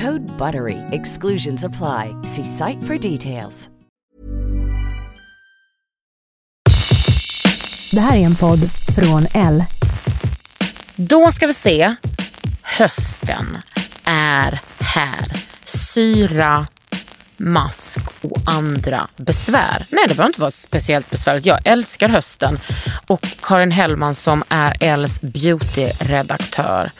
Code BUTTERY. Exclusions apply. See site for details. Det här är en podd från L. Då ska vi se. Hösten är här. Syra, mask och andra besvär. Nej, det behöver inte vara speciellt besvärligt. Jag älskar hösten. Och Karin Hellman som är Els beauty-redaktör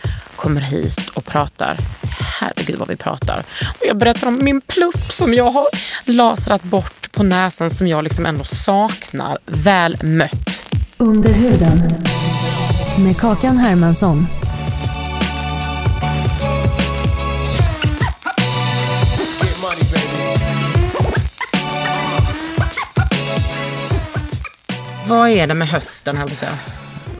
kommer hit och pratar. Herregud vad vi pratar. Och jag berättar om min plupp som jag har lasrat bort på näsan som jag liksom ändå saknar. Väl mött. Under huden. Med Kakan Hermansson. Vad är det med hösten, höll jag?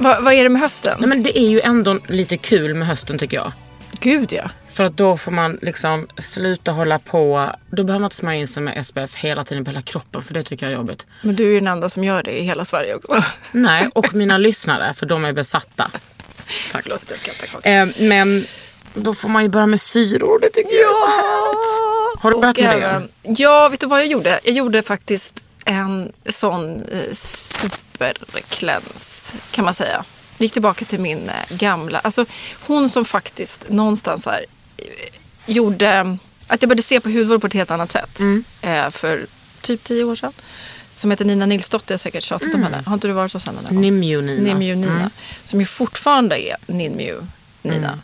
Va, vad är det med hösten? Nej, men det är ju ändå lite kul med hösten tycker jag. Gud ja. För att då får man liksom sluta hålla på. Då behöver man inte smörja in sig med SPF hela tiden på hela kroppen för det tycker jag är jobbigt. Men du är ju den enda som gör det i hela Sverige också. Nej, och mina lyssnare för de är besatta. Tack. Förlåt att jag skrattar. Eh, men då får man ju börja med syror det tycker jag är så härligt. Har du börjat med det? även- Ja, vet du vad jag gjorde? Jag gjorde faktiskt en sån eh, superkläns kan man säga. Gick tillbaka till min eh, gamla, alltså hon som faktiskt någonstans här eh, gjorde att jag började se på hudvård på ett helt annat sätt. Mm. Eh, för typ tio år sedan. Som heter Nina Nilsdotter, jag har säkert tjatat om henne. Har inte du varit hos henne någon gång? Nimju Nina. Nimju Nina. Mm. Som ju fortfarande är Nimju Nina.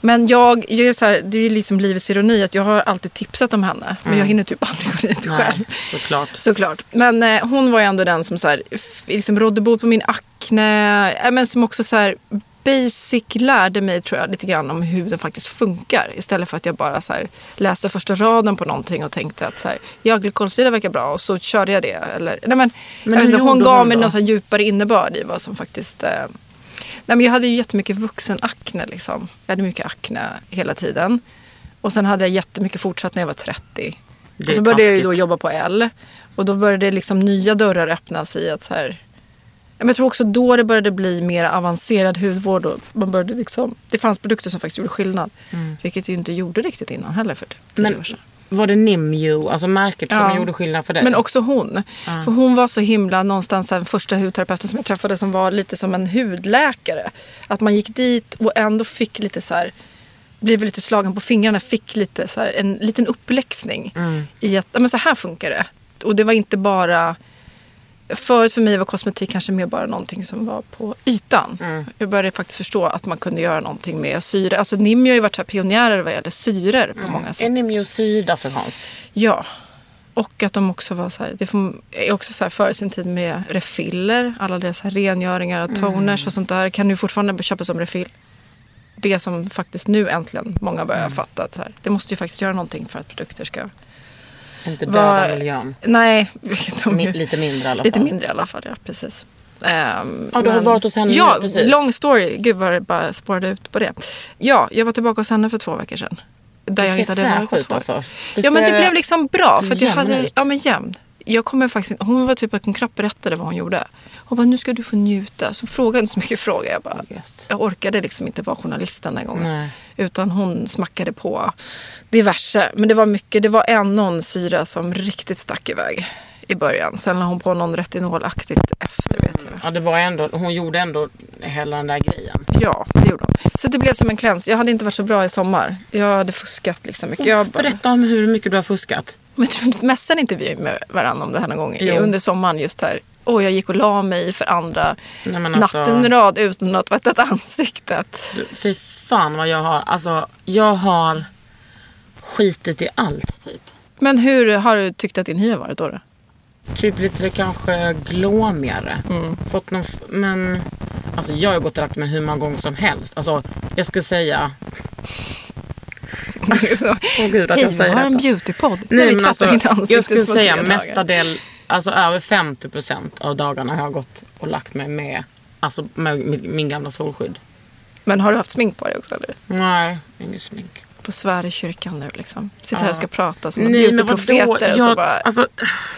Men jag, jag är så här, det är liksom livets ironi att jag har alltid tipsat om henne. Men jag hinner typ aldrig gå dit Nej, själv. såklart. Såklart. Men eh, hon var ju ändå den som så här, liksom rådde bot på min akne. Eh, men som också så här, basic lärde mig tror jag lite grann om hur huden faktiskt funkar. Istället för att jag bara så här, läste första raden på någonting och tänkte att så här, ja, glykolsyra verkar bra och så körde jag det. Eller, nej, men, Men inte, hon gav hon mig någon så djupare innebörd i vad som faktiskt eh, Nej, men jag hade ju jättemycket vuxenakne. Liksom. Jag hade mycket akne hela tiden. Och sen hade jag jättemycket fortsatt när jag var 30. Det och så började jag ju då taskigt. jobba på L. Och då började liksom nya dörrar öppnas i att så här... Jag tror också då det började bli mer avancerad hudvård. Och man började liksom, det fanns produkter som faktiskt gjorde skillnad. Vilket ju inte gjorde riktigt innan heller för typ tio Mm. Men år sedan. Var det Nimju, alltså märket som Ja. gjorde skillnad för dig? Men också hon. För hon var så himla någonstans den första hudterapeuten som jag träffade som var lite som en hudläkare. Att man gick dit och ändå fick lite så här blev lite slagen på fingrarna, fick lite så här, en liten uppläxning i att ja, men så här funkar det. Och det var inte bara Förut för mig var kosmetik kanske mer bara någonting som var på ytan. Jag började faktiskt förstå att man kunde göra någonting med syre. Alltså Nimjo har ju varit här pionjärer vad gäller syror på många sätt. Är Nimju sydafrikanskt? Ja. Och att de också var så här, det får- är också så här före sin tid med refiller. Alla deras rengöringar och toners och sånt där kan du fortfarande köpa som refill. Det som faktiskt nu äntligen många börjar fatta. Att så här, det måste ju faktiskt göra någonting för att produkter ska Inte döda vara... miljön. Nej, ju, lite mindre i alla fall. lite mindre i alla fall. Ja, precis. Ehm, Ja, du har varit hos henne Ja, nu, precis. long story. Gud vad det bara spårade ut på det. Ja, jag var tillbaka hos henne för två veckor sedan. Där jag ser inte hade varit fräsch på ut två alltså. Du Ja men det blev liksom bra. För att jag hade, ut. ja men jämn. Jag kommer faktiskt hon var typ att hon knappt berättade vad hon gjorde. Hon bara, nu ska du få njuta. Så frågade inte så mycket frågor. Jag, bara, Gött. jag orkade liksom inte vara journalist den här gången. Nej. Utan hon smackade på diverse. Men det var mycket, det var en någon syra som riktigt stack iväg. i början. Sen la hon på någon retinolaktigt efter vet jag. Ja, det var ändå, hon gjorde ändå hela den där grejen. Ja, det gjorde hon. Så det blev som en cleanse. Jag hade inte varit så bra i sommar. Jag hade fuskat liksom mycket. Jag bara, Berätta om hur mycket du har fuskat. men jag tror inte- mässade inte vi med varandra om det här någon gång? Jo. Under sommaren just här. Och jag gick och la mig för andra Nej, alltså, natten i rad utan att tvättat ansiktet. Fy fan vad jag har, alltså jag har skitit i allt typ. Men hur har du tyckt att din hy har varit då? då? Typ lite kanske glåmigare. Mm. Fått någon, men alltså jag har gått och lagt mig hur många gånger som helst. Alltså jag skulle säga, åh gud att Hej, jag säger har en detta. beautypodd. Nej, Men vi tvättar alltså, inte ansiktet jag skulle säga tre dagar. mestadel, alltså över 50% av dagarna har jag gått och lagt mig med, alltså med min, min gamla solskydd. Men har du haft smink på dig också? Eller? Nej, inget smink. På Svär i kyrkan nu liksom. Sitter här och ska prata som Nej men och så bara, alltså,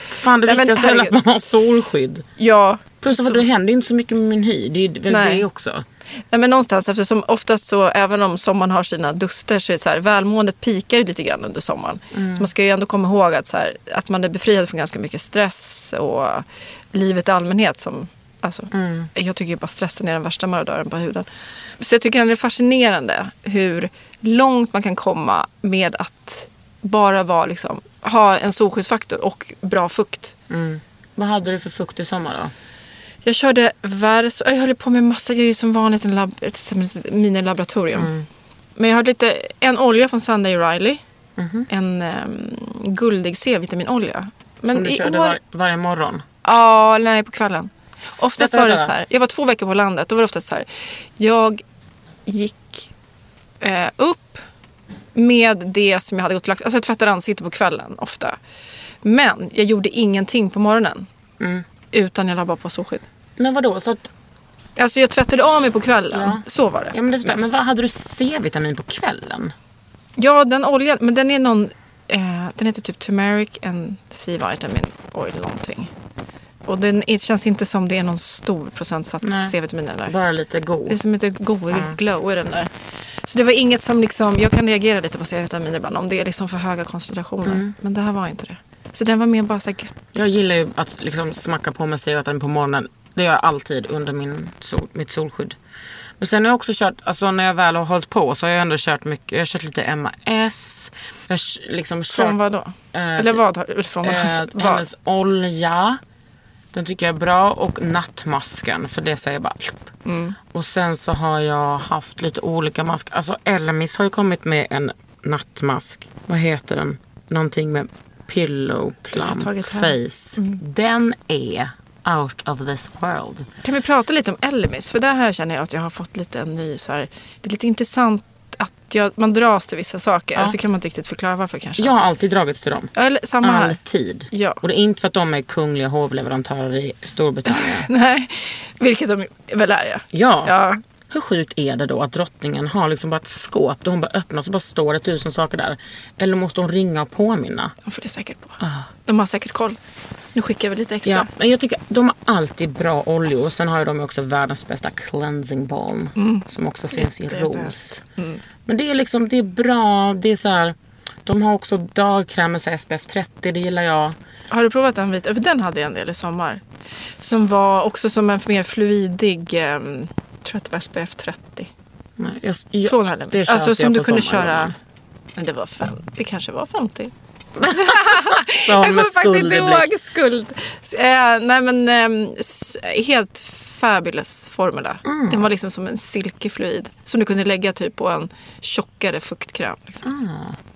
fan det Nej, viktigaste är väl att man har solskydd. ja, Plus så- det händer ju inte så mycket med min hy. Det är väl Nej. det också. Nej, men någonstans eftersom oftast så även om sommaren har sina duster så är så här, välmåendet pikar ju lite grann under sommaren. Mm. Så man ska ju ändå komma ihåg att, så här, att man är befriad från ganska mycket stress och livet i allmänhet. Som, alltså, Mm. Jag tycker ju bara stressen är den värsta marodören på huden. Så jag tycker det är fascinerande hur långt man kan komma med att bara vara, liksom, ha en solskyddsfaktor och bra fukt. Mm. Vad hade du för fukt i sommar då? Jag körde Vers, jag höll på med massa grejer som vanligt, en lab, ett, minilaboratorium. Mm. Men jag hade lite, en olja från Sunday Riley. Mhm. En um, guldig C-vitaminolja. Men Som du körde år, var, varje morgon? Ja, nej på kvällen. Oftast var det så här. Jag var två veckor på landet. Då var det oftast så här. Jag gick eh, upp med det som jag hade gått och lagt. Alltså jag tvättade ansiktet på kvällen ofta. Men jag gjorde ingenting på morgonen. Mm. Utan jag la bara på solskydd. Men vadå? Så att, Alltså jag tvättade av mig på kvällen. Ja. Så var det. ja, men, det men vad hade du C-vitamin på kvällen? Ja, den oljan. Men den är någon... Eh, den heter typ turmeric and C-vitamin oil någonting. Och den är, känns inte som det är någon stor procentsats. C-vitamin där. Bara lite god. Det är som inte go, glow i den där. Så det var inget som liksom... Jag kan reagera lite på C-vitamin ibland om det är liksom för höga koncentrationer. Mm. Men det här var inte det. Så den var mer bara så gött. Jag gillar ju att liksom smacka på mig C-vitamin på morgonen. Det gör jag alltid under min sol, mitt solskydd. Men sen har jag också kört, alltså när jag väl har hållit på så har jag ändå kört mycket. Jag har kört lite MAS. Jag har liksom kört... Från vad då? eh, Eller vad? från vad? Eh, vad? hennes olja. Den tycker jag är bra. Och nattmasken. För det säger jag bara. Mm. Och sen så har jag haft lite olika masker. Alltså Elmis har ju kommit med en nattmask. Vad heter den? Någonting med pillow har jag plum tagit här. Mm. face. Den är out of this world. Kan vi prata lite om Elmis? För där här känner jag att jag har fått lite en ny så här. Det är lite intressant att jag, man dras till vissa saker. Ja. Så kan man inte riktigt förklara varför kanske. Jag har alltid dragits till dem. Eller, samma här. Alltid. Ja. Och det är inte för att de är kungliga hovleverantörer i Storbritannien. Nej, vilket de väl är ja. ja. Ja, Hur sjukt är det då att drottningen har liksom bara ett skåp där hon bara öppnar så bara står det tusen saker där. Eller måste hon ringa och påminna? de får det säkert på. De har säkert koll. Nu skickar vi lite extra. Ja, men jag tycker de har alltid bra oljor. Sen har ju de också världens bästa cleansing balm. Som också finns i ros. Men det är liksom, det är bra. Det är så här, de har också dagkräm med SPF 30, det gillar jag. Har du provat den vita? För den hade jag en del i sommar. Som var också som en mer fluidig, jag tror att det var SPF 30. Nej, jag, jag, Från köper Alltså som du kunde köra. Men det var fem, det kanske var 50. Som Jag kommer faktiskt inte ihåg skuld. Eh, nej men s- helt fabulous formula. Mm. Den var liksom som en silkefluid. Som du kunde lägga typ på en tjockare fuktkräm. Liksom.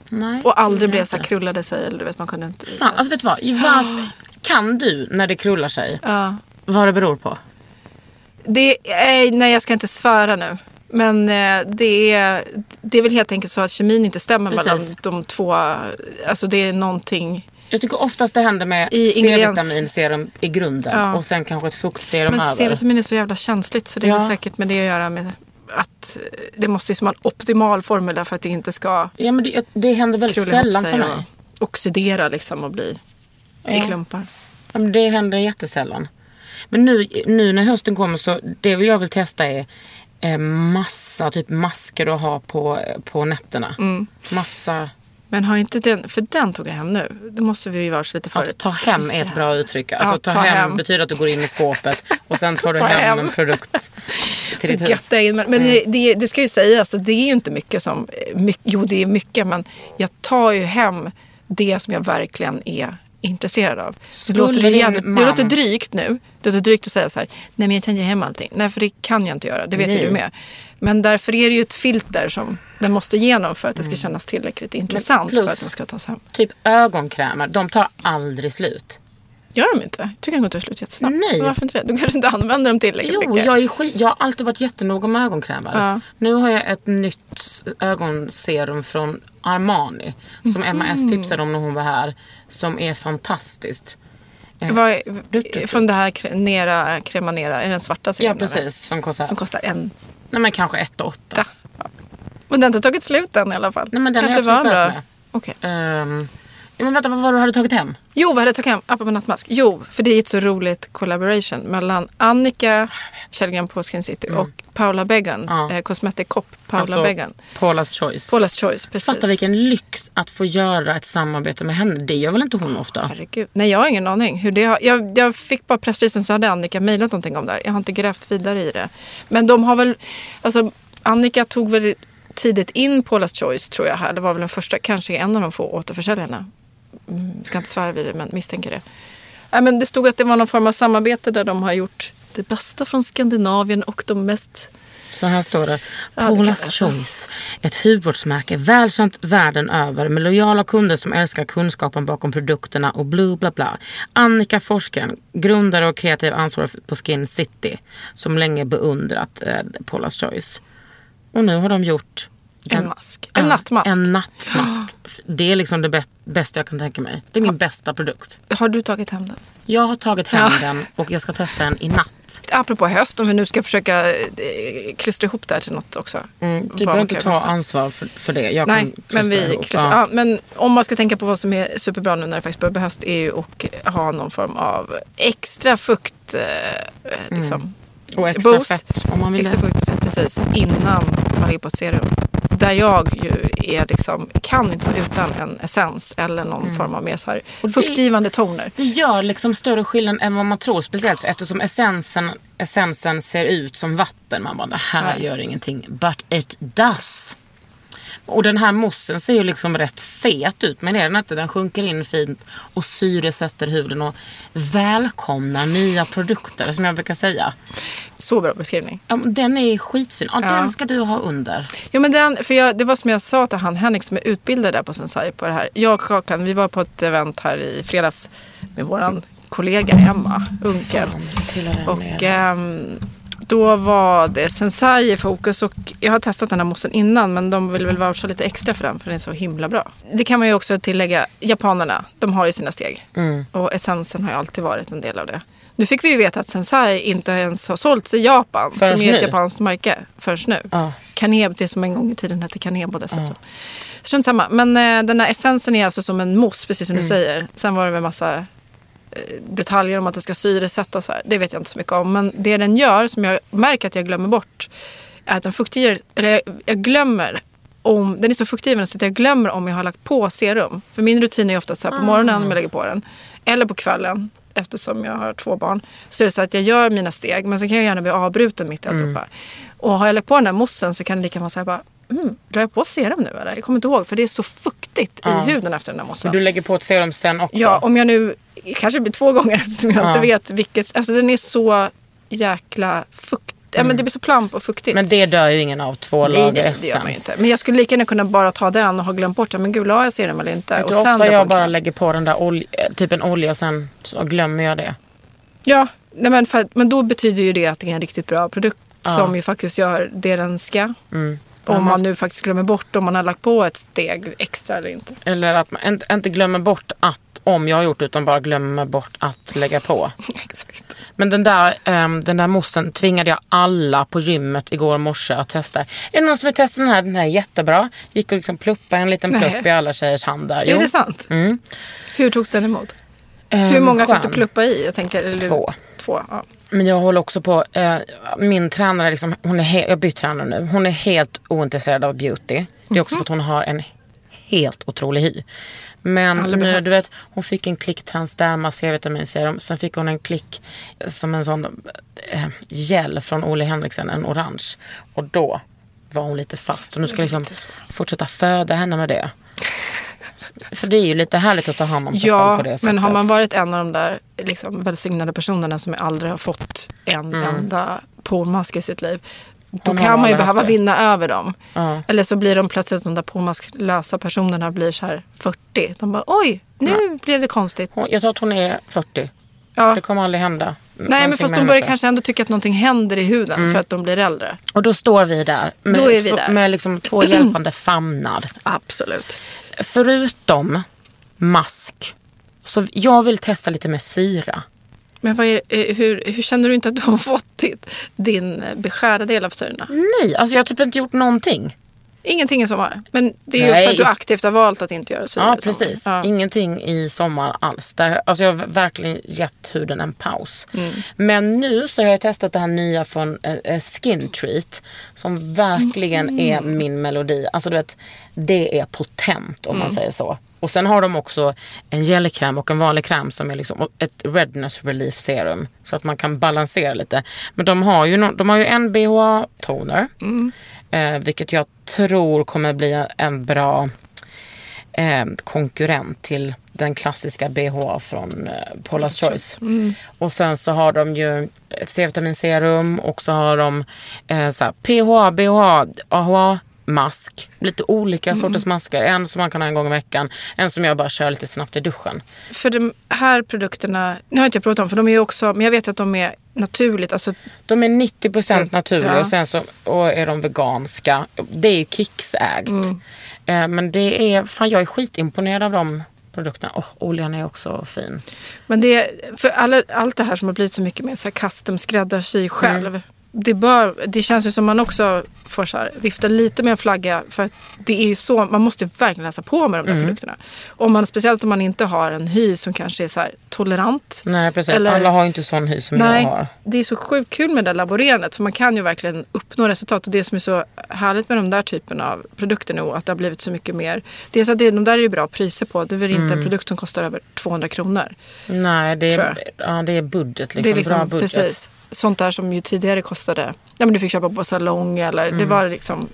Nej, Och aldrig blev så här krullade sig. Eller du vet man kunde inte. Fan, alltså vet du vad? Varför, kan du när det krullar sig, Ja. vad det beror på? Det är, nej jag ska inte svära nu. Men eh, det är, det är väl helt enkelt så att kemin inte stämmer Precis. mellan de två. Alltså det är någonting. Jag tycker oftast det händer med I C-vitaminserum i grunden Ja. och sen kanske ett fuktserum Men över. C-vitamin är så jävla känsligt så det är Ja. väl säkert med det att göra med att det måste ju vara en optimal formel för att det inte ska Ja men det, det händer väldigt sällan för mig. oxidera liksom och bli i Ja. klumpar. Ja, men det händer jättesällan. Men nu, nu när hösten kommer så det jag vill testa är eh, massa typ masker att ha på, på nätterna. Mm. Massa Men har inte den, för den tog jag hem nu. Det måste vi ju vara lite för. Att ta hem är ett bra uttryck. Alltså Ja, ta, ta hem, hem. betyder att du går in i skåpet och sen tar du Ta hem, hem. en produkt till ditt hus. är. Men, men det, det, det ska ju sägas att det är ju inte mycket som... Mycket, jo, det är mycket, men jag tar ju hem det som jag verkligen är intresserad av. Det låter, det jävligt, det man- låter drygt nu. Det låter drygt att säga så här, nej men jag tar inte hem allting. Nej, för det kan jag inte göra. Det vet Nej. ju du med. Men därför är det ju ett filter som den måste igenom för att det ska kännas tillräckligt intressant plus- för att den ska tas hem. Typ ögonkrämer, de tar aldrig slut. Gör de inte? Jag tycker de till slut jättesnabbt. Nej. Varför inte det? Du kanske inte använder dem tillräckligt Jo, mycket. jag, är skit, jag har alltid varit jättenoga med ögonkrämer. Ja. Nu har jag ett nytt ögonserum från Armani. Som Emma Mhm. S tipsade om när hon var här. Som är fantastiskt. Vad du, du. från det här Nera, Cremanera, är den svarta Ja serien? eller? precis, som kostar, Som kostar en nej, men kanske 1 8. Ja. Men den har inte tagit slut än i alla fall. Nej, men den har Kanske jag var precis börjat med. Okej. Um, ja, men vänta, vad var det du hade tagit hem? Jo, vad hade jag tagit hem? Apropå nattmask. Jo, för det är ett så roligt collaboration mellan Annika Källgren på Skin City och Paula Began. Mm. Ja. Eh, Cosmetic Cop Paula Alltså, Began. Paula's Choice. Paula's Choice, precis. Fatta vilken lyx att få göra ett samarbete med henne. Det gör väl inte hon ofta? Herregud. Nej, jag har ingen aning. Hur det har, jag, jag fick bara pressreleasen så hade Annika mejlat någonting om det här. Jag har inte grävt vidare i det. Men de har väl... Alltså, Annika tog väl tidigt in Paula's Choice tror jag här. Det var väl den första, kanske en av de få återförsäljarna. Mm, ska inte svära vid det, men misstänker det. Nej, men det stod att det var någon form av samarbete där de har gjort det bästa från Skandinavien och de mest... Så här står det. Paula's. Choice. Ett hudvårdsmärke välkänt världen över med lojala kunder som älskar kunskapen bakom produkterna och bla bla bla. Annika Forsgren, grundare och kreativ ansvarig på Skin City. Som länge beundrat eh, Paula's Choice. Och nu har de gjort En mask. En nattmask. En nattmask. Det är liksom det bä- bästa jag kan tänka mig. Det är min bästa produkt. Har du tagit hem den? Jag har tagit hem Ja. den och jag ska testa den i natt. Apropå höst, om vi nu ska försöka eh, klistra ihop det här till något också. Mm, du behöver inte ta ansvar för, för det. Jag Nej, men, vi, ihop. Ja. ja. men om man ska tänka på vad som är superbra nu när det faktiskt börjar bli höst är ju att ha någon form av extra fukt. Eh, liksom, Och extra boost. fett om man vill Extra fukt och fett precis innan man lägger på ett serum. Där jag ju är liksom, kan inte vara utan en essens eller någon form av mer så här Mm. Fuktgivande toner. Det gör liksom större skillnad än vad man tror. Speciellt eftersom essensen, essensen ser ut som vatten. Man bara, det här Nej. gör ingenting. But it does. Och den här moussen ser ju liksom rätt fet ut. Men är den inte? Den sjunker in fint och syresätter huden och välkomnar nya produkter som jag brukar säga. Så bra beskrivning. Ja, Den är skitfin. Ja, Ja. Den ska du ha under. Jo, men den, för jag, det var som jag sa till han Henrik som är utbildad där på Sensai på det här. Jag och Kakan, vi var på ett event här i fredags med våran kollega Emma Unkel. Och ner. Då var det Sensai i fokus och jag har testat den här moussen innan men de vill väl voucha lite extra för den för den är så himla bra. Det kan man ju också tillägga, japanerna, de har ju sina steg. Mm. Och essensen har ju alltid varit en del av det. Nu fick vi ju veta att Sensai inte ens har sålts i Japan Förrän som är ett nu. japanskt märke förrän nu. Ja. Kanebo, det som en gång i tiden hette Kanebo dessutom. Strunt samma. Men eh, den här essensen är alltså som en mousse, precis som Mm. du säger. Sen var det väl massa detaljer om att det ska syresätta och så här. Det vet jag inte så mycket om. Men det den gör, som jag märker att jag glömmer bort, är att den fuktiger, eller jag, glömmer om, den är så fuktgivande så att jag glömmer om jag har lagt på serum. För min rutin är ofta så här på morgonen om jag lägger på den. Eller på kvällen eftersom jag har två barn. Så är det så att jag gör mina steg men så kan jag gärna bli avbruten mitt i alltihopa. Och har jag lagt på den här moussen så kan det lika vara så här bara Mm, drar jag på serum nu eller? Jag kommer inte ihåg för det är så fuktigt Ja. i huden efter den här Så moussen. du lägger på ett serum sen också? Ja, om jag nu, kanske blir två gånger eftersom jag Ja. inte vet vilket. Alltså den är så jäkla fukt. Ja, men det blir så plamp och fuktigt. Men det dör ju ingen av två nej, lager nej, det gör man ju inte. Men jag skulle lika gärna kunna bara ta den och ha glömt bort. Men gud, la jag serum eller inte? Vet och du hur sen ofta jag bara kräm. lägger på den där olja, typ en olja och sen så glömmer jag det. Ja, nej, men, för, men då betyder ju det att det är en riktigt bra produkt. Ja. Som ju faktiskt gör det den ska. Mm. Om man nu faktiskt glömmer bort om man har lagt på ett steg extra eller inte. Eller att man inte, glömmer bort att, om jag har gjort utan bara glömmer bort att lägga på. Exakt. Men den där, um, den där moussen tvingade jag alla på gymmet igår morse att testa. Är det någon som vill testa den här? Den här är jättebra. Gick och liksom pluppa en liten Nej. plupp i alla tjejers hand där. Är det sant? Mm. Hur togs den emot? Ehm, Hur många fick skön. du pluppa i? Jag tänker, eller, Två. Två, ja. Men jag håller också på, eh, min tränare, liksom, hon är he- jag bytt tränare nu. Hon är helt ointresserad av beauty. Det är också för att hon har en helt otrolig hy. Men nu, du vet, hon fick en klick transderma C-vitaminserum. Sen fick hon en klick som en sån eh, gel från Ole Henriksen, en orange. Och då var hon lite fast. Och nu ska jag liksom fortsätta föda henne med det. För det är ju lite härligt att ta hand om sig själv Ja, på det sättet. men har man varit en av de där liksom, välsignade personerna som aldrig har fått en enda pormask i sitt liv. Då Hon kan man ju behöva det. vinna över dem. Ja. Eller så blir de plötsligt de där pormasklösa personerna blir så här 40. De bara oj, nu blev det konstigt. Hon, jag tror att hon är 40. Ja. Det kommer aldrig hända. Nej men fast de börjar kanske ändå tycka att någonting händer i huden för att de blir äldre. Och då står vi där. Med, Då är vi två- där. med liksom två hjälpande famnar. Absolut. Förutom mask. Så jag vill testa lite med syra. Men är, eh, hur, hur känner du inte att du har fått ditt, din beskärda del av syrorna? Nej, alltså jag har typ inte gjort någonting. Ingenting i sommar. Men det är ju Nej, för att du aktivt har valt att inte göra syror Ja, precis. Ja. Ingenting i sommar alls. Där, alltså jag har verkligen gett huden en paus. Mm. Men nu så har jag testat det här nya från eh, Skin Treat. Som verkligen Mm. är min melodi. Alltså du vet, det är potent om Mm. man säger så. Och sen har de också en gelkräm och en vanlig kräm som är liksom ett redness relief serum. Så att man kan balansera lite. Men de har ju, no, de har ju en BHA toner. Mm. Eh, vilket jag tror kommer bli en bra eh, konkurrent till den klassiska BHA från eh, Paula's Choice. Och sen så har de ju ett C-vitaminserum och så har de eh, så här, PHA, BHA, AHA mask. Lite olika sorters masker. En som man kan ha en gång i veckan. En som jag bara kör lite snabbt i duschen. För de här produkterna, nu har inte jag provat dem för de är ju också, men jag vet att de är naturligt, alltså De är 90% naturliga Ja. och sen så och är de veganska. Det är ju Kicks-ägt. Eh, men det är, fan jag är skitimponerad av de produkterna. Och oljan är också fin. Men det, för alla, allt det här som har blivit så mycket mer så här custom skräddarsy själv. Det, bör, det känns ju som man också får så här, vifta lite med en flagga. För att det är så, man måste verkligen läsa på med de där produkterna. Om man, speciellt om man inte har en hy som kanske är så här tolerant. Nej precis, Eller- alla har ju inte sån hy som Nej, jag har. det är så sjukt kul med det där laborerandet. För man kan ju verkligen uppnå resultat. Och det som är så härligt med de där typen av produkter nu att det har blivit så mycket mer. Dels att det, de där är ju bra priser på. Det är väl inte Mm. en produkt som kostar över 200 kronor. Nej, det är, ja, det är budget. Liksom, det är liksom, bra budget. precis. Sånt där som ju tidigare kostade. Ja men du fick köpa på salong eller Mm. det var liksom.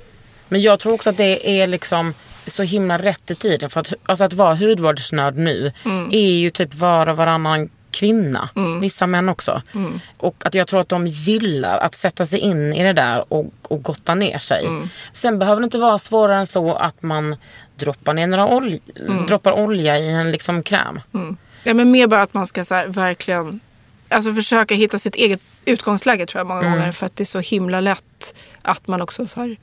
Men jag tror också att det är liksom så himla rätt i tiden. För att, alltså att vara hudvårdsnörd nu Mm. är ju typ var och varannan kvinna. Vissa män också. Mm. Och att jag tror att de gillar att sätta sig in i det där och, och gotta ner sig. Mm. Sen behöver det inte vara svårare än så att man droppar ner några olj, Mm. droppar olja i en liksom kräm. Ja men mer bara att man ska så verkligen. Alltså försöka hitta sitt eget utgångsläge tror jag många Mm. gånger. För att det är så himla lätt att man också så här,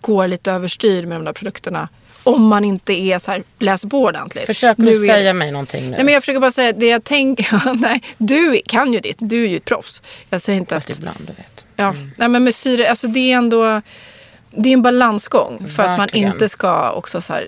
går lite överstyr med de där produkterna. Om man inte är så här, läser på ordentligt. Försök Nu nu är- säga mig någonting nu. Nej, men jag försöker bara säga det jag tänker. Nej, du kan ju ditt. Du är ju ett proffs. Jag säger inte Fast att... ibland, du vet. Ja. Nej, men med syre, alltså det är ändå det är en balansgång. För att man Verkligen. inte ska också så här,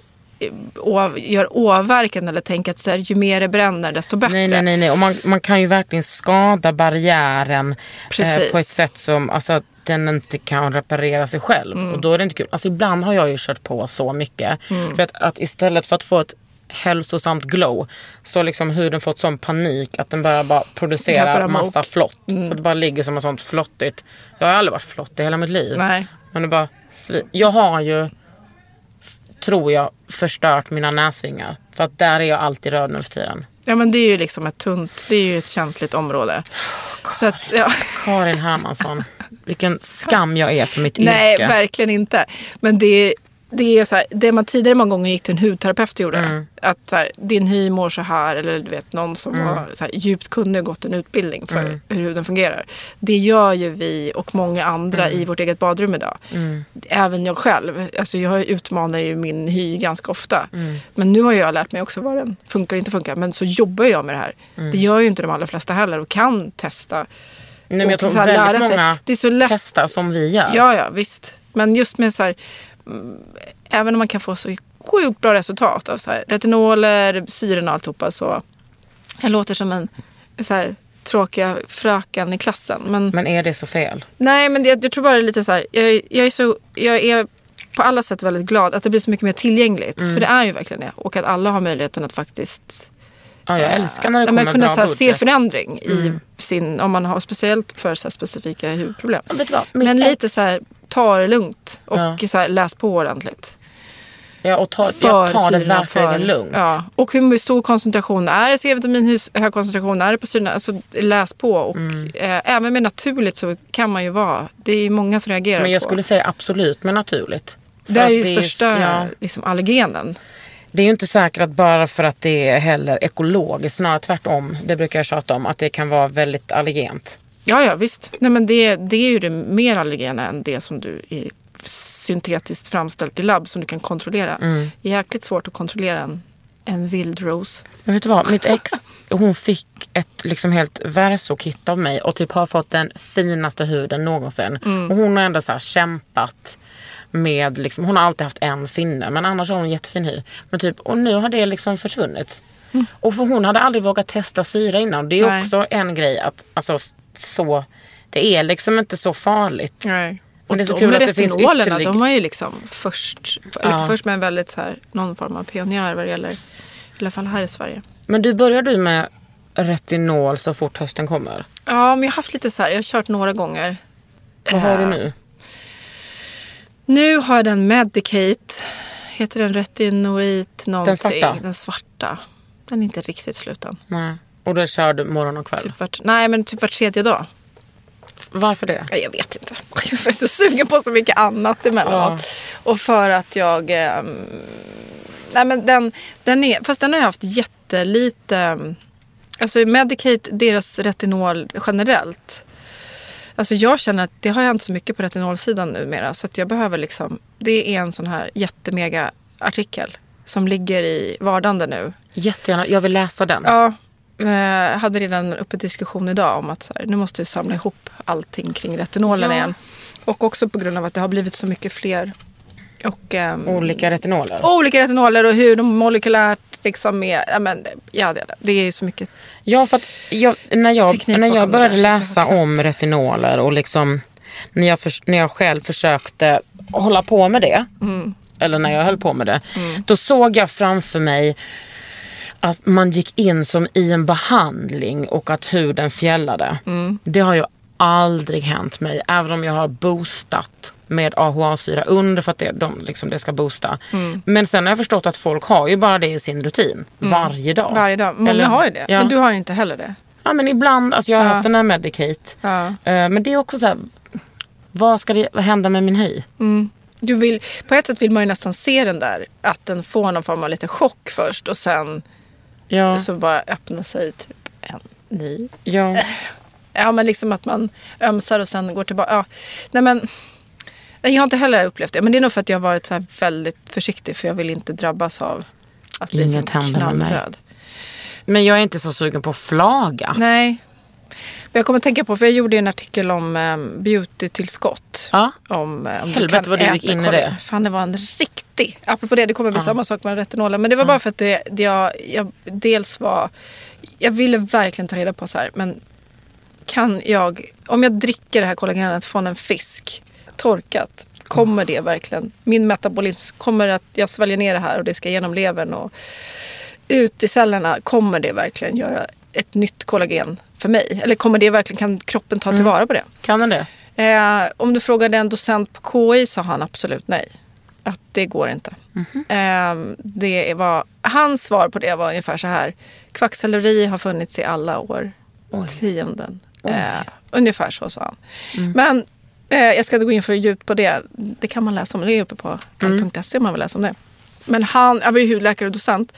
göra åverkan eller tänka att så här, ju mer det bränner desto bättre. Nej, nej, nej. nej. Och man, man kan ju verkligen skada barriären eh, på ett sätt som alltså, att den inte kan reparera sig själv. Och då är det inte kul. Alltså, ibland har jag ju kört på så mycket. För att, att istället för att få ett hälsosamt glow så liksom huden fått sån panik att den börjar bara producera Tappar massa amok. flott. Så det bara ligger som ett sånt flottigt. Jag har aldrig varit flott i hela mitt liv. Nej. Men det bara svi- Jag har ju, tror jag, förstört mina näsvingar. För att där är jag alltid röd nu för tiden. Ja, men det är ju liksom ett tunt, det är ju ett känsligt område. Så att, ja. Karin Hermansson. Vilken skam jag är för mitt Nej, yrke. verkligen inte. Men det är, det är så här, det man tidigare många gånger gick till en hudterapeut och gjorde. Mm. Att så här, din hy mår så här. Eller du vet någon som Mm. var så här, djupt kunnig och gått en utbildning för hur huden fungerar. Det gör ju vi och många andra Mm. i vårt eget badrum idag. Även jag själv. Alltså jag utmanar ju min hy ganska ofta. Mm. Men nu har jag lärt mig också vad den funkar och inte funkar. Men så jobbar jag med det här. Mm. Det gör ju inte de allra flesta heller och kan testa. Nej, men jag tror väldigt många Det är så lätt testar som vi gör. Ja, ja, visst. Men just med så här, mm, även om man kan få så sjukt bra resultat av så här, retinoler, syren och alltihopa så jag låter som en så här, tråkiga fröken i klassen. Men, Men är det så fel? nej, men det, jag tror bara det är lite så här, jag, är- jag är så, jag är på alla sätt väldigt glad att det blir så mycket mer tillgängligt. Mm. För det är ju verkligen det. Och att alla har möjligheten att faktiskt Ja, jag älskar när det kommer men kunna bra här, se förändring i sin, om man har speciellt för så specifika huvudproblem. Ja, Men ex- lite så här, ta det lugnt och Ja. så här, läs på ordentligt. Ja, och ta, jag tar det verkligen för- lugnt. Ja. Och hur stor koncentration är det C-vitamin, hur hög koncentration är det på syrorna? Alltså läs på. Och, Mm. eh, även med naturligt så kan man ju vara, det är många som reagerar Men jag på. skulle säga absolut med naturligt. För det är ju största ja, liksom, allergenen. det är ju inte säkert att bara för att det är heller ekologiskt, snarare tvärtom. Det brukar jag tjata om, att det kan vara väldigt allergent. Ja, ja visst. Nej, men det, det är ju det mer allergena än det som du är syntetiskt framställt i labb som du kan kontrollera. Mm. Jäkligt svårt att kontrollera en, en vildros. Men vet du vad, mitt ex hon fick ett liksom helt versokit av mig och typ har fått den finaste huden någonsin. Mm. Och hon har ändå så här kämpat med, liksom, hon har alltid haft en finne men annars har hon jättefin hy. Men typ, och nu har det liksom försvunnit. Och för hon hade aldrig vågat testa syra innan. Det är Mm. Nej. också en grej att alltså, så, det är liksom inte så farligt. Nej. Men det är så de kul med att det finns ytterligare- De var ju liksom först, Ja. först med en väldigt så här, någon form av pionjär vad det gäller, i alla fall här i Sverige. Men du, börjar du med retinol så fort hösten kommer? Ja, men jag har haft lite så här, jag har kört några gånger. Vad har du Eh, nu? Nu har jag den Medicate. Heter den Retinoid någonting? svarta? Den svarta. Den är inte riktigt slut än. Nej. Och kör du morgon och kväll? Typ vart, nej, men typ var tredje dag. Varför det? Jag vet inte. Jag är så sugen på så mycket annat emellanåt. Och för att jag... ehm, nej men den, den är, fast den har jag haft jättelite... ehm, Alltså Medicate, deras retinol generellt. Alltså jag känner att det har hänt så mycket på retinolsidan numera. Så att jag behöver liksom... Det är en sån här jättemega artikel. Som ligger i vardande nu. Jättegärna. Jag vill läsa den. Ja, jag hade redan uppe diskussion idag om att så här, nu måste vi samla ihop allting kring retinolen Ja. igen. Och också på grund av att det har blivit så mycket fler och, ehm, Olika retinoler. olika retinoler och hur de molekylärt liksom är. Ja, men, ja, det, det är så mycket. Ja, för att jag, när, jag, när jag började där, läsa om retinoler och liksom när jag, förs- när jag själv försökte hålla på med det, Mm. eller när jag höll på med det, då såg jag framför mig att man gick in som i en behandling och att huden fjällade. Mm. Det har ju aldrig hänt mig, även om jag har boostat med AHA-syra under för att det, de, liksom, det ska boosta. Mm. Men sen har jag förstått att folk har ju bara det i sin rutin varje dag. Varje dag. Många Eller- har ju det. Ja. Men du har ju inte heller det. Ja men ibland, alltså jag har Ja. haft den här Medicate. Ja. Eh, men det är också så här, vad ska det hända med min hy? Du vill, på ett sätt vill man ju nästan se den där. Att den får någon form av lite chock först och sen Ja, så bara öppna sig typ en ny ja. Ja, men liksom att man ömsar och sen går tillbaka. Ja. Nej, men, jag har inte heller upplevt det. Men det är nog för att jag har varit så här väldigt försiktig. För jag vill inte drabbas av att bli Inget som knallröd. Men jag är inte så sugen på flaga. Nej. Jag kommer att tänka på, för jag gjorde ju en artikel om um, beauty-tillskott. Ja. Om, du Helvete vad du gick in i det. Fan, det var en riktig... Apropå det, det kommer bli samma sak med retinolen. Men det var bara för att det, det jag, jag dels var... Jag ville verkligen ta reda på så här, men kan jag... Om jag dricker det här kollagenet från en fisk, torkat, kommer det verkligen... Min metabolism, kommer att jag sväljer ner det här och det ska genom levern och ut i cellerna. Kommer det verkligen göra ett nytt kollagen för mig? Eller kommer det verkligen, kan kroppen ta tillvara på det? Kan den det? Eh, om du frågade en docent på KI sa han absolut nej. Att det går inte. Eh, det var, hans svar på det var ungefär så här. Kvacksalveri har funnits i alla år. Tionden. Eh, ungefär så sa han. Men eh, jag ska inte gå in för djupt på det. Det kan man läsa om. Det är uppe på l.se om man vill läsa om det. Men han, jag var ju hudläkare och docent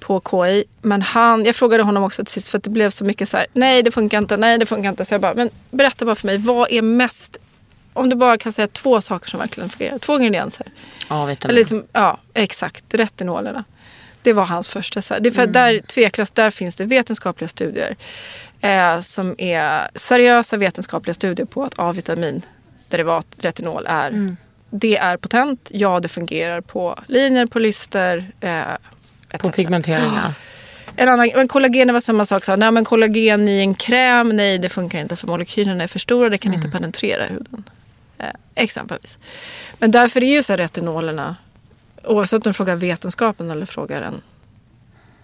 på KI. Men han, jag frågade honom också till sist för att det blev så mycket så här. Nej det funkar inte, nej det funkar inte. Så jag bara, men berätta bara för mig. Vad är mest, om du bara kan säga två saker som verkligen fungerar. Två ingredienser. Ja, vet Eller liksom, ja, exakt. Retinolerna. Det var hans första. Så här. Det är för att där, tveklöst, där finns det vetenskapliga studier. Eh, som är seriösa vetenskapliga studier på att A-vitaminderivat, retinol, är det är potent. Ja, det fungerar på linjer, på lyster. Eh, På pigmenteringar. En annan, men kollagen var samma sak. Så, nej, men kollagen i en kräm, nej det funkar inte för molekylerna är för stora. Det kan inte penetrera huden. Eh, Exempelvis. Men därför är ju så här retinolerna, oavsett om du frågar vetenskapen eller frågar en,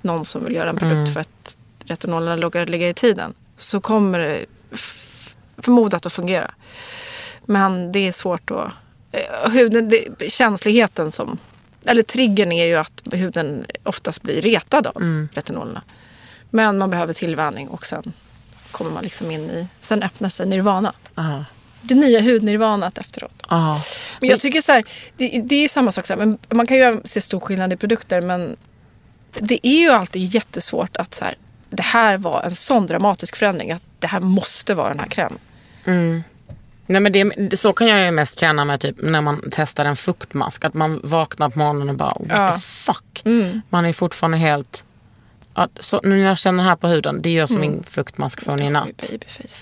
någon som vill göra en produkt Mm. för att retinolerna lågar ligga i tiden, så kommer det förmodat att fungera. Men det är svårt att... eh, Huden, det, känsligheten som... Eller triggern är ju att huden oftast blir retad av Mm. retinolerna. Men man behöver tillvänjning och sen kommer man liksom in i... Sen öppnar sig nirvana. Ja. Det nya hudnirvanat efteråt. Ja. Men jag tycker så här, det, det är ju samma sak. Så här, men man kan ju se stor skillnad i produkter men det är ju alltid jättesvårt att så här, det här var en sån dramatisk förändring att det här måste vara den här krämen. Nej, men det, så kan jag ju mest känna med typ när man testar en fuktmask. Att man vaknar på morgonen och bara what Ja. the fuck. Man är fortfarande helt... Ja, så, nu när jag känner här på huden, det gör som min fuktmask från i natt.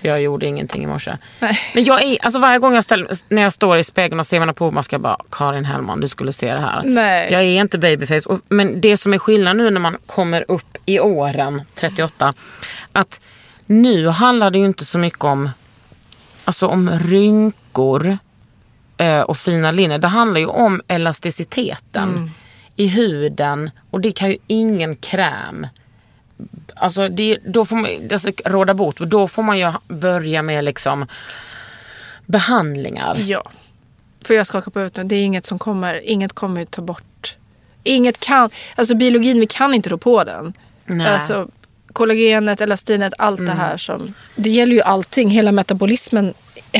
Jag gjorde ingenting i morse. Nej. Men jag är, alltså varje gång jag ställer, när jag står i spegeln och ser mina provmaskar, jag bara Karin Hellman du skulle se det här. Nej. Jag är inte babyface. Och, men det som är skillnad nu när man kommer upp i åren, 38, att nu handlar det ju inte så mycket om, alltså om rynkor eh, och fina linjer. Det handlar ju om elasticiteten i huden och det kan ju ingen kräm Alltså det, då får man alltså, råda bot. Då får man ju börja med liksom behandlingar. Ja. För jag skakar på huvudet. Det är inget som kommer, inget kommer ta bort. Inget kan, alltså biologin, vi kan inte rå på den. Nej. Alltså kollagenet, elastinet, allt det här som, det gäller ju allting. Hela metabolismen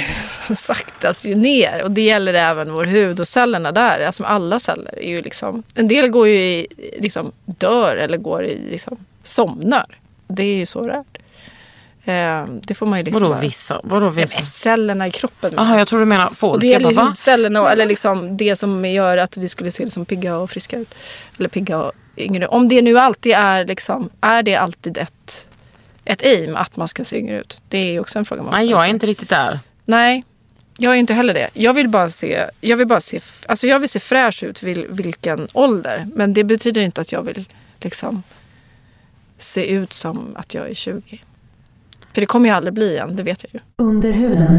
saktas ju ner. Och det gäller även vår hud och cellerna där. Alltså alla celler är ju liksom, en del går ju i, liksom dör eller går i liksom somnar. Det är ju så det är. Eh, det får man ju liksom Vadå bara- vissa? Vadå vissa? men cellerna i kroppen. Jaha, jag tror du menar folk. Och det gäller bara, ju hudcellerna, och- eller liksom det som gör att vi skulle se liksom pigga och friska ut. Eller pigga och yngre. Om det nu alltid är, liksom, är det alltid ett, ett aim att man ska se yngre ut? Det är också en fråga man Nej, jag är inte riktigt där. Nej, jag är inte heller det. Jag vill bara se, jag vill bara se, alltså jag vill se fräsch ut vil, vilken ålder. Men det betyder inte att jag vill liksom se ut som att jag är 20. För det kommer jag aldrig bli igen, det vet jag ju. Under huden.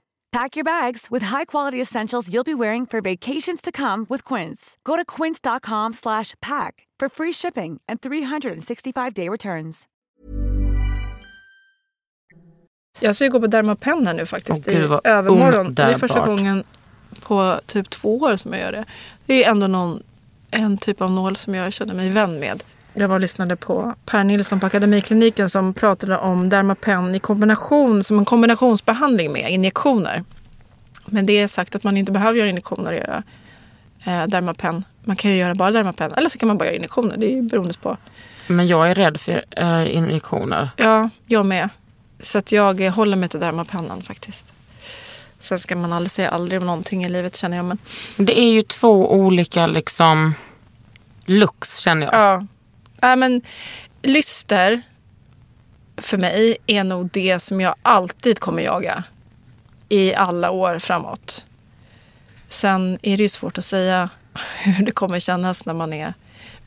Pack your bags with high-quality essentials you'll be wearing for vacations to come with Quince. Go to quince.com slash pack for free shipping and 365-day returns. Jag ska ju gå på Dermapen här nu faktiskt gud, i övermorgon. Det är första gången på typ två år som jag gör det. Det är ändå någon, en typ av nål som jag känner mig vän med. Jag var och lyssnade på Per Nilsson på Akademikliniken som pratade om Dermapen i kombination som en kombinationsbehandling med injektioner. Men det är sagt att man inte behöver göra injektioner och göra eh, Dermapen. Man kan ju göra bara Dermapen eller så kan man bara göra injektioner. Det är ju beroende på. Men jag är rädd för eh, injektioner. Ja, jag med. Så att jag eh, håller mig till Dermapennen faktiskt. Sen ska man aldrig säga aldrig om någonting i livet känner jag. Men Det är ju två olika liksom looks känner jag. ja. Äh, men lyster för mig är nog det som jag alltid kommer jaga. I alla år framåt. Sen är det ju svårt att säga hur det kommer kännas när man är...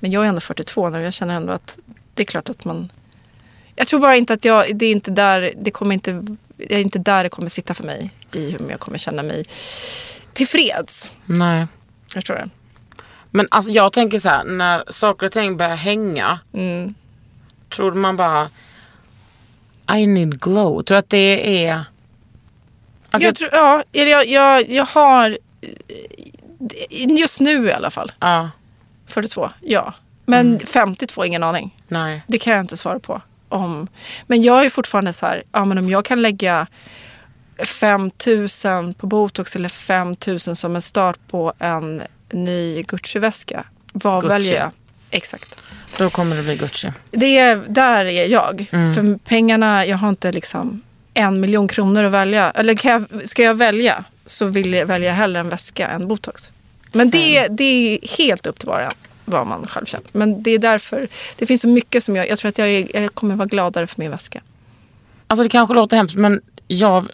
Men jag är ändå 42 nu och jag känner ändå att det är klart att man... Jag tror bara inte att jag... Det är inte där det kommer inte... Det är inte där det kommer sitta för mig. I hur jag kommer känna mig tillfreds. Nej. Förstår du? Men alltså jag tänker så här, när saker och ting börjar hänga. Mm. Tror man bara I need glow. Tror att det är... Alltså, jag tror, ja, jag, jag, jag har... eh, Just nu i alla fall. ja. 42, ja. Men 52, ingen aning. Nej. Det kan jag inte svara på. Om. Men jag är fortfarande så här, ja, men om jag kan lägga 5 000 på botox eller 5 000 som en start på en ny Gucci-väska. Vad Gucci. väljer jag? Exakt. Då kommer det bli Gucci. Det är, där är jag. För pengarna, jag har inte liksom en miljon kronor att välja. Eller kan jag, ska jag välja så vill jag välja hellre en väska än botox. Men det, det är helt upp till var vad man själv känner. Men det är därför, det finns så mycket som jag, jag tror att jag, är, jag kommer vara gladare för min väska. Alltså det kanske låter hemskt men jag,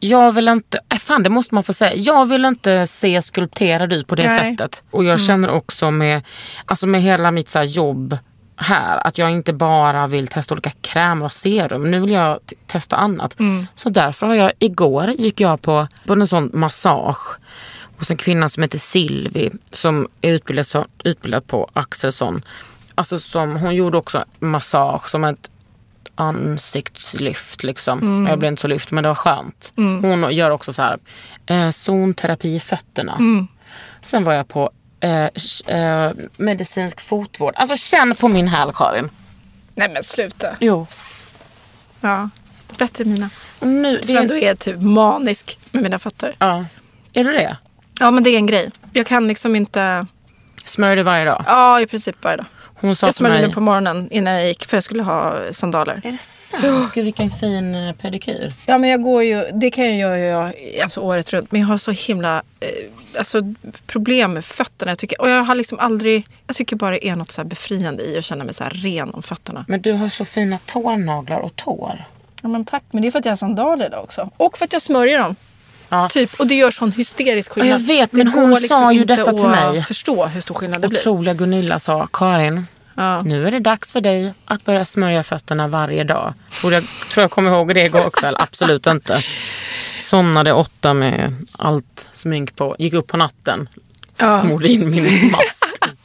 jag vill inte, äh, fan det måste man få säga. Jag vill inte se skulpterad ut på det Nej. sättet. Och jag känner också med, alltså med hela mitt så här, jobb här att jag inte bara vill testa olika krämer och serum. Nu vill jag testa annat. Så därför har jag, igår gick jag på, på en sån massage hos en kvinna som heter Silvi som är utbildad, utbildad på Axelsson. Alltså som, hon gjorde också massage som ett ansiktslyft. Liksom. Jag blev inte så lyft men det var skönt. Hon gör också så här eh, zonterapi i fötterna. Sen var jag på eh, eh, medicinsk fotvård. Alltså känn på min häl Karin. Nej men sluta. Jo. Ja, bättre än mina. Nu, Som det, ändå är typ manisk med mina fötter. ja. Är du det? Ja men det är en grej. Jag kan liksom inte, Smörjer du varje dag? ja i princip varje dag. Hon sa Jag smörjde mig. nu på morgonen innan jag gick för jag skulle ha sandaler. Är det sant? Gud vilken fin eh, pedikyr. Ja men jag går ju, det kan jag göra jag, alltså, året runt. Men jag har så himla eh, alltså, problem med fötterna. Jag tycker, och jag har liksom aldrig, jag tycker bara det är något så här befriande i att känna mig så här ren om fötterna. Men du har så fina tånaglar och tår. Ja men tack, men det är för att jag har sandaler idag också. Och för att jag smörjer dem. Ja. Typ, och det gör sån hysterisk skillnad. Ja, jag vet, men hon liksom sa ju detta till mig. förstå hur stor skillnad det blir. Otroliga Gunilla sa, Karin, Ja. nu är det dags för dig att börja smörja fötterna varje dag. Tror jag, tror jag kommer ihåg det igår kväll, absolut inte. Somnade åtta med allt smink på, gick upp på natten, smorde in min mask.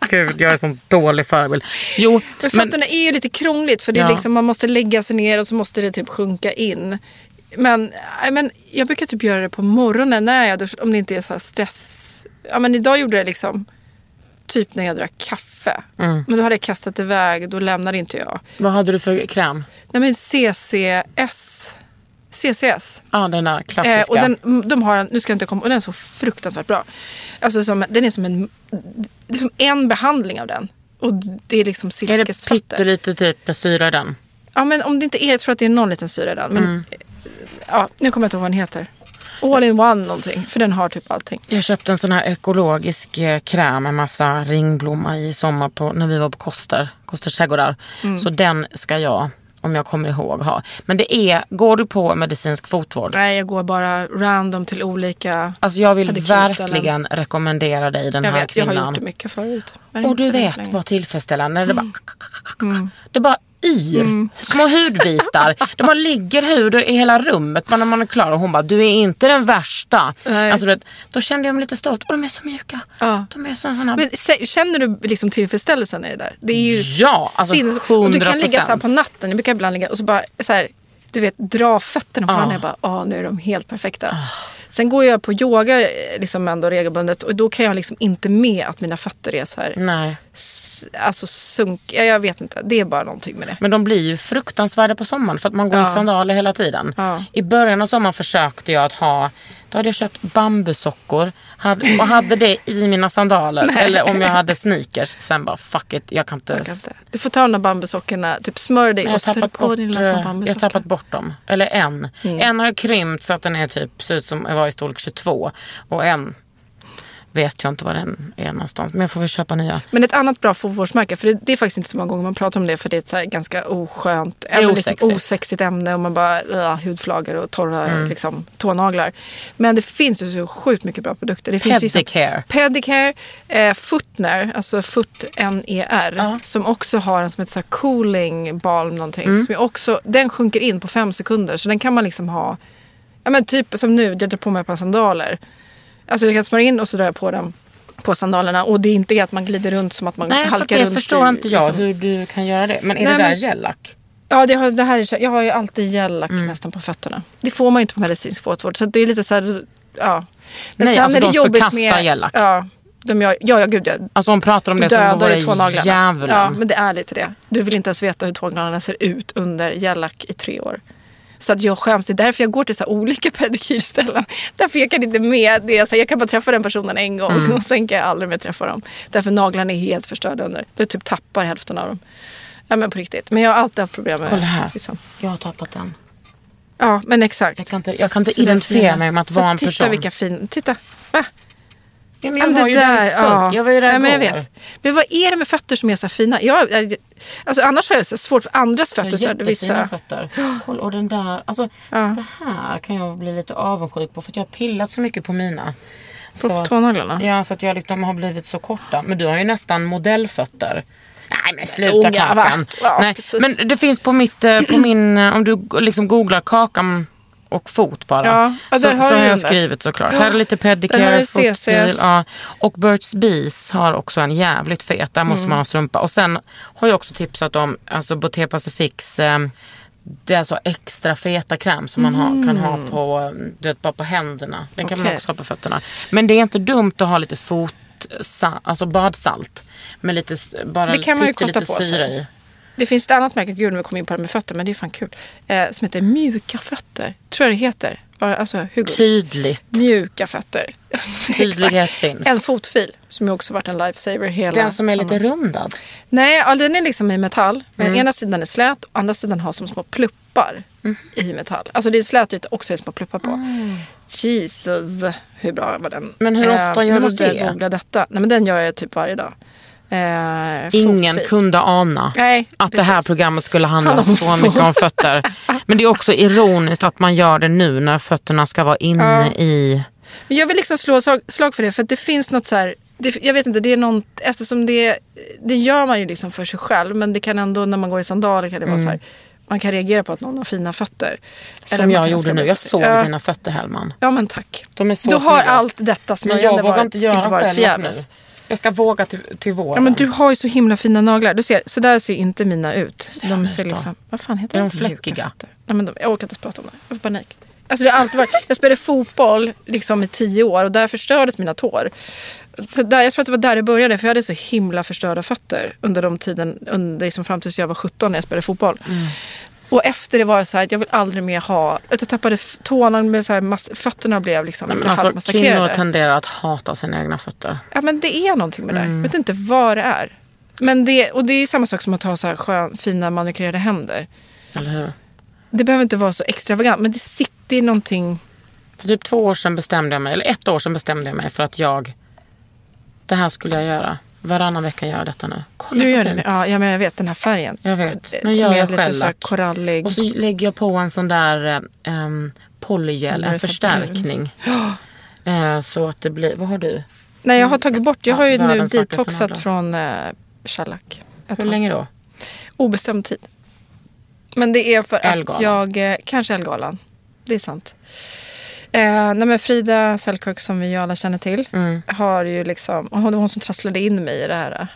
Gud, jag är sån dålig förebild. Jo, Men men, fötterna är ju lite krångligt för det är liksom, man måste lägga sig ner och så måste det typ sjunka in. Men, nej, men jag brukar typ göra det på morgonen när jag duschar, om det inte är så stress. Ja men idag gjorde jag det liksom typ när jag drack kaffe. Mm. Men då hade jag kastat iväg, då lämnade inte jag. vad hade du för kräm? Nej men CCS. CCS. Ja, den där Eh, klassiska. och den, de har nu ska jag inte komma, och den är så fruktansvärt bra. Alltså som, den är som en, det är som en behandling av den. Och det är liksom är det silkesfötter. pyttelite typ syra i den? Ja men om det inte är, jag tror att det är någon liten syra i den. Men Mm. Ja, nu kommer jag inte ihåg vad den heter. All in one någonting. För den har typ allting. Jag köpte en sån här ekologisk eh, kräm med massa ringblomma i sommar på, när vi var på Koster, Kosters trädgårdar. Mm. Så den ska jag, om jag kommer ihåg, ha. Men det är, går du på medicinsk fotvård? Nej jag går bara random till olika. Alltså jag vill verkligen rekommendera dig den Jag här vet, jag har kvinnan. gjort det mycket förut. Och du vet vad tillfredsställande. Det bara, Mm. det bara yr. Små hudbitar. Det bara ligger hud i hela rummet när man är klar. Och hon bara, du är inte den värsta. Nej. Alltså, vet, då kände jag mig lite stolt. Och de är så mjuka. Ja. De är såna Men känner du liksom tillfredsställelsen i det där? Det är ju Ja, alltså sinnes- 100%. Och du kan ligga så här på natten. Jag brukar ibland ligga och så bara så här, du vet, dra fötterna på Ja. varandra. Jag bara, ah, nu är de helt perfekta. Sen går jag på yoga eh, liksom ändå regelbundet och då kan jag liksom inte med att mina fötter är så här, Nej. Alltså sunk, ja, jag vet inte. Det är bara någonting med det. Men de blir ju fruktansvärda på sommaren för att man går i Ja. sandaler hela tiden. Ja. I början av sommaren försökte jag att ha, då hade jag köpt bambusockor hade, och hade det i mina sandaler. eller om jag hade sneakers. Sen bara fuck it, jag kan inte. Man kan inte. Du får ta de där bambusockorna, typ smör dig jag, och tappat på bort, dina små eh, jag har bambusockor. tappat bort dem. Eller en. En har krympt så att den är typ, ser ut som jag var i storlek 22. Och en vet jag inte var den är någonstans. Men jag får väl köpa nya. Men ett annat bra fotvårdsmärke, för det, det är faktiskt inte så många gånger man pratar om det för det är ett så ganska oskönt, även liksom osexigt. osexigt ämne och man bara uh, hudflagor och torra Mm. liksom, tånaglar. Men det finns ju så sjukt mycket bra produkter. Det finns ju så- Pedicare. Pedicare, eh, Footner, alltså Foot N-E-R, Ja. som också har en som heter så cooling balm någonting. Mm. Som också, den sjunker in på fem sekunder så den kan man liksom ha, ja men typ som nu, jag drar på mig ett par sandaler. Alltså jag kan smörja in och så drar jag på dem på sandalerna och det är inte att man glider runt som att man Nej, för halkar det runt förstår i, inte jag liksom. hur du kan göra det. Men är Nej, det där men- gellack? Ja, det har, det här är, jag har ju alltid gellack Mm. nästan på fötterna. Det får man ju inte på medicinsk fotvård. Så det är lite så här, ja. Men Nej, sen alltså är det de jobbigt förkastar med, gellack. Ja, De gör, ja, ja, gud ja. Alltså hon pratar om det som vore djävulen. Ja, men det är lite det. Du vill inte ens veta hur tånaglarna ser ut under gellack i tre år. Så att jag skäms. Det är därför jag går till så här olika pedikyrställen. Därför jag kan inte med det. Så jag kan bara träffa den personen en gång Mm. och sen kan jag aldrig mer träffa dem. Därför naglarna är helt förstörda under. Du typ tappar hälften av dem. Ja men på riktigt. Men jag har alltid haft problem med Kolla här. Liksom. Jag har tappat den. Ja men exakt. Jag kan inte, jag kan inte det identifiera mig med att vara en titta person. vilka fina. Titta. Va? Ja, men Ja, jag men var ju där förr. Jag var ju där ja, men jag vet. Men vad är det med fötter som är så här fina? Jag, jag, alltså, annars har jag så svårt för andras Jag har fötter. Det jättefina vissa... fötter. Kolla, och den där. Alltså, Ja. Det här kan jag bli lite avundsjuk på för att jag har pillat så mycket på mina. På Så- tånaglarna? Ja, så att jag liksom har blivit så korta. Men du har ju nästan modellfötter. Nej men sluta Unga? Kakan. Ja, Nej, precis. men det finns på, mitt, eh, på min, eh, om du liksom googlar Kakan och fot bara. Ja, ja, så har har jag där. skrivit såklart. Här är lite har CCS. peel, ja. Och Burt's Bees har också en jävligt fet. Där Mm. måste man ha strumpa. Och sen har jag också tipsat om alltså Boté Pacifics eh, det är så extra feta kräm som man har, kan ha på, du vet, bara på händerna. Den kan man Mm. Också ha på fötterna. Men det är inte dumt att ha lite fot, alltså badsalt. Med lite, bara Det kan man ju kosta på syra sig. i. Det finns ett annat märke, gud nu kom in på det med fötter, men det är fan kul. Eh, som heter Mjuka fötter. Tror jag det heter. Alltså Hugo. Tydligt. Mjuka fötter. Tydlighet finns. En fotfil som ju också varit en lifesaver hela Den som är lite rundad. Nej, ja, den är liksom i metall. Men Mm. ena sidan är slät och andra sidan har som små pluppar i metall. Alltså det är slät yta också är små pluppar på. Jesus, hur bra var den? Mm. Men hur ofta Eh, gör nu du måste det? jag googla detta. Nej men den gör jag typ varje dag. Eh, Ingen fotfil. kunde ana Nej, att det här precis. programmet skulle handla om så mycket om fötter. Men det är också ironiskt att man gör det nu när fötterna ska vara inne Ja. i... Men jag vill liksom slå slag- för det för att det finns något så här. Det, jag vet inte, det är något, eftersom det, det gör man ju liksom för sig själv. Men det kan ändå när man går i sandaler kan det vara så här. Man kan reagera på att någon har fina fötter. Eller Som man jag gjorde nu. Jag såg ja, dina fötter Hellman. Ja men tack. De är så Du har snygga. allt detta Men smörjande jag vågar varit, inte varit själv något förgäves. Jag ska våga till, till våren. Ja men du har ju så himla fina naglar. Du ser, så där ser inte mina ut. de ser ut då? liksom, vad fan heter Är de Mjuka fläckiga? Nej, men de, jag orkar inte ens prata om det. Jag får panik. Alltså det har alltid varit, jag spelade fotboll liksom i tio år och där förstördes mina tår. Så där, jag tror att det var där det började för jag hade så himla förstörda fötter under de tiden, under, liksom fram tills jag var 17 när jag spelade fotboll. Mm. Och efter det var jag så här, att jag vill aldrig mer ha, jag tappade tårna, med så här mass, fötterna blev liksom Nej, men alltså, kvinnor tenderar att hata sina egna fötter. Ja men det är någonting med det. Mm. Jag vet inte vad det är. Men det, och det är samma sak som att ha så här skön, fina manikyrerade händer. Eller hur? Det behöver inte vara så extravagant men det sitter någonting. För typ två år sedan bestämde jag mig, eller ett år sedan bestämde jag mig för att jag... Det här skulle jag göra. Varannan vecka gör jag detta nu. Kolla Nu gör fint. det, ja, men jag vet den här färgen. Jag vet. Eh, Nu som gör är jag lite så korallig. Och så lägger jag på en sån där um, polygel, Nu är en förstärkning. Eh, så att det blir, vad har du? Nej jag har tagit bort, jag Ja, har ju nu detoxat från uh, shellack. Ett Hur länge då? Obestämd tid. Men det är för Elgalan. att jag, eh, kanske Elgalan. Det är sant. Eh, nej men Frida Selkirk som vi ju alla känner till Mm. har ju liksom, och hon var hon som trasslade in mig i det här.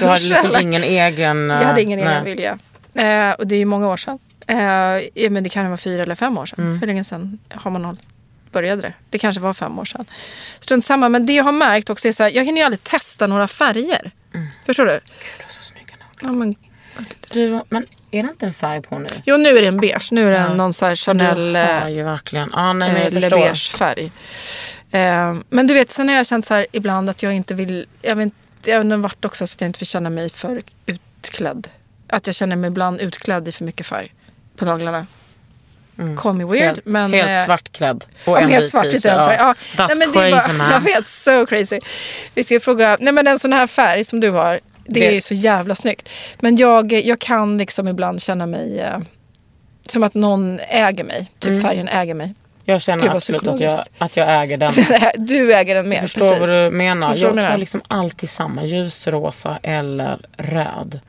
Du har liksom ingen egen... Jag hade ingen eh, egen nej. vilja. Eh, och det är ju många år sedan. Eh, men det kan vara fyra eller fem år sedan. Mm. Hur länge sedan har man hållit- började det? Det kanske var fem år sedan. Strunt samma. Men det jag har märkt också är så här, jag hinner ju aldrig testa några färger. Mm. Förstår du? Gud, du har så naglar. Ja, men, Du, men är det inte en färg på nu? jo, nu är det en beige. Nu är det Ja. någon så här Chanel Du eh, har ju verkligen... Ja, nej, men eh, jag Le förstår. beige färg. Eh, men du vet, sen har jag känt så här ibland att jag inte vill... Jag vet, jag vet inte vart också så att jag inte vill känna mig för utklädd. Att jag känner mig ibland utklädd i för mycket färg på naglarna. Call me weird. Helt, men, helt eh, svartklädd. Och Ja, helt svart den färg. Ja. That's Nej, men det är crazy bara, man. Jag vet, so crazy. Vi ska fråga, nej men en sån här färg som du har, det, Det- är ju så jävla snyggt. Men jag, jag kan liksom ibland känna mig eh, som att någon äger mig. Typ Mm. färgen äger mig. Jag känner Gud, absolut att jag, att jag äger den. du äger den mer. Jag förstår precis. vad du menar. Jag Jag tar liksom alltid samma. Ljusrosa eller röd.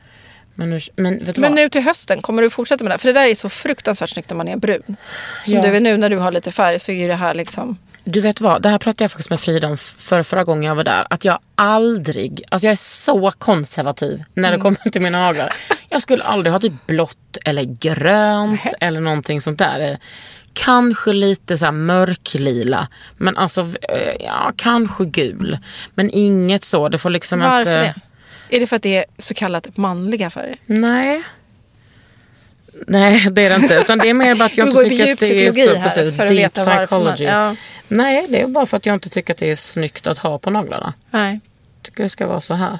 Men, nu, men vet du Men vad? nu till hösten, kommer du fortsätta med det? För det där är så fruktansvärt snyggt när man är brun. Som Ja. du är nu när du har lite färg så är det här liksom... Du vet vad, det här pratade jag faktiskt med Frida om för förra gången jag var där. Att jag aldrig, alltså jag är så konservativ när Mm. det kommer till mina naglar. Jag skulle aldrig ha typ blått eller grönt eller någonting sånt där. Kanske lite så här mörklila. Men alltså, eh, ja kanske gul. Men inget så. Det får liksom Varför inte... det? Är det för att det är så kallat manliga färger? Nej. Nej, det är det inte. Utan det är mer bara att jag inte tycker att det är så här precis, för att deep veta varför man- psychology. ja. Nej, det är bara för att jag inte tycker att det är snyggt att ha på naglarna. Nej. tycker det ska vara så här.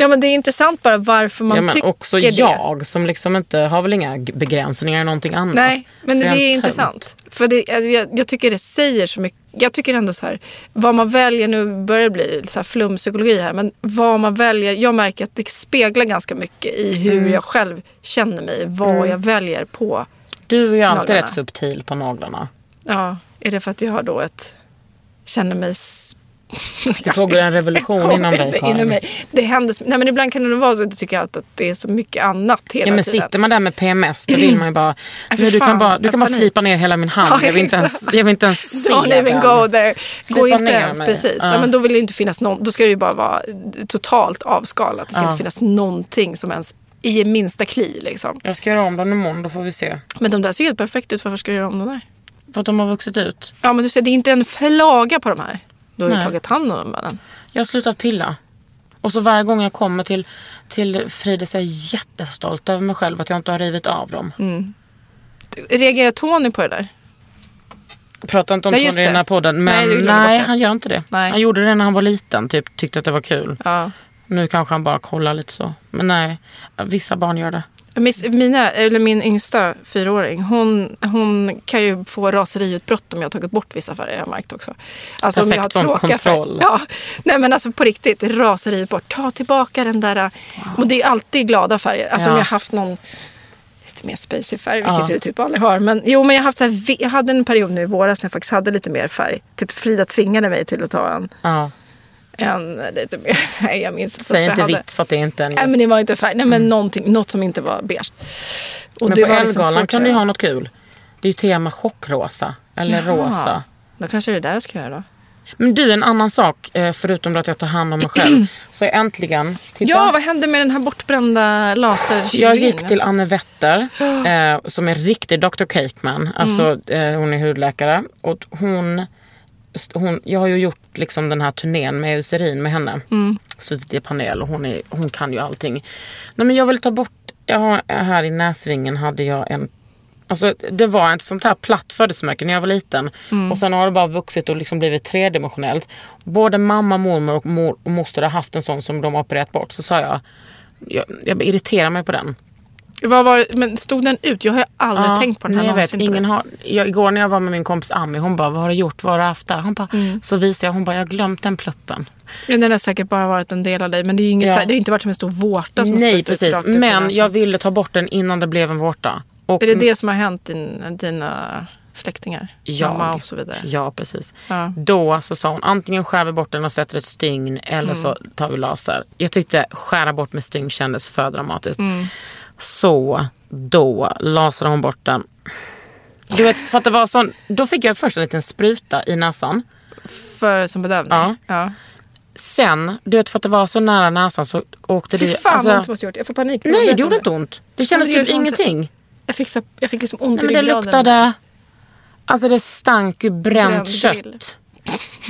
Ja men det är intressant bara varför man ja, men tycker också det. jag som liksom inte har väl inga begränsningar i någonting annat. Nej, men det är tönt. intressant. För det, jag, jag tycker det säger så mycket. Jag tycker ändå så här, vad man väljer, nu börjar det bli så här flumpsykologi här, men vad man väljer, jag märker att det speglar ganska mycket i hur Mm. jag själv känner mig, vad jag väljer på. Du är ju alltid Naglarna. rätt subtil på naglarna. Ja, är det för att jag har då ett, känner mig Det pågår en revolution inom dig inom mig. Det händer, nej men ibland kan det vara så att jag tycker att det är så mycket annat hela Ja, men tiden. sitter man där med PMS då vill man ju bara, nu, du fan, kan bara, du kan bara slipa ner hela min hand. Ja, jag, vill inte ens, jag vill inte ens se Don't even den. go there. Slipa Gå inte ens, mig. precis. Ja. Nej, men då vill det inte finnas någon, då ska det ju bara vara totalt avskalat. Det ska Ja. inte finnas någonting som ens i minsta kli liksom. Jag ska göra om dem imorgon, då får vi se. Men de där ser helt perfekt ut, varför ska du göra om de där? För att de har vuxit ut. Ja men du ser, det är inte en flaga på de här. Du har ju Nej. tagit hand om männen. Jag har slutat pilla. Och så varje gång jag kommer till, till Fride så är jag jättestolt över mig själv att jag inte har rivit av dem. Mm. Reagerar Tony på det där? Pratar inte om Nej, Tony i den här podden. Nej, Men nej, det. han gör inte det. Nej. Han gjorde det när han var liten. Typ, tyckte att det var kul. Ja. Nu kanske han bara kollar lite så. Men nej, vissa barn gör det. Mina, eller min yngsta fyraåring, hon, hon kan ju få raseriutbrott om jag har tagit bort vissa färger. Jag har märkt också. Alltså om jag har tråkiga färger. Ja, nej men alltså på riktigt, raseriutbrott. Ta tillbaka den där. Och det är alltid glada färger. Alltså Ja. om jag har haft någon lite mer spacey färg, vilket Ja. jag typ aldrig har. Men jo, men jag, haft så här, jag hade en period nu i våras när jag faktiskt hade lite mer färg. Typ Frida tvingade mig till att ta en, Ja. En lite mer, nej jag minns inte. Säg inte jag hade. vitt för att det är inte en... Nej men det var inte färg, nej men någonting, något som inte var beige. Och men på var liksom Ellegalan svårt kan du ha något kul. Det är ju tema chockrosa. Eller Jaha. rosa. Då kanske det är det jag ska göra då. Men du, en annan sak. eh, Förutom att jag tar hand om mig själv. Så är äntligen... Titta. Ja, vad hände med den här bortbrända laserkylningen? Jag gick till Anne Wetter eh, som är riktig Dr. Cakeman. Alltså, Mm. eh, hon är hudläkare. Och hon, hon, jag har ju gjort liksom den här turnén med Eucerin med henne. Mm. Suttit i panel och hon, är, hon kan ju allting. Nej, men jag vill ta bort, jag har, här i näsvingen hade jag en Alltså, det var ett sånt här platt födelsemärke när jag var liten. Mm. Och sen har det bara vuxit och liksom blivit tredimensionellt. Både mamma, mormor och, mor och moster har haft en sån som de har opererat bort. Så sa jag, jag, jag irriterar mig på den. Vad var, men stod den ut? Jag har aldrig Ja, tänkt på den här nej, jag vet, ingen har, jag, Igår när jag var med min kompis Ami, hon bara, vad har du gjort? Vad har du haft där? Hon bara, Mm. Så visade jag, hon bara, jag har glömt den pluppen. Men Den har säkert bara varit en del av dig. Men det, är inget, Ja. så det har inte varit som en stor vårta som Nej precis, ut men jag ville ta bort den innan det blev en vårta. Och Är det det som har hänt din, dina släktingar? jag, Mamma och så vidare. Ja precis. Ja. Då så sa hon antingen skär vi bort den och sätter ett stygn eller Mm. så tar vi laser. Jag tyckte skära bort med stygn kändes för dramatiskt. Mm. Så då lasrade hon bort den. Du vet, för att det var sån, då fick jag först en liten spruta i näsan. För, som bedövning? Ja. ja. Sen, du vet för att det var så nära näsan så åkte Fy det... fan alltså- vad ont det måste gjort. Jag får panik. Nej det gjorde inte ont. Det kändes typ ont. ingenting. Jag fick, så, jag fick liksom ont Nej, i men det luktade... Alltså det stank ju bränt Bränd kött. grill.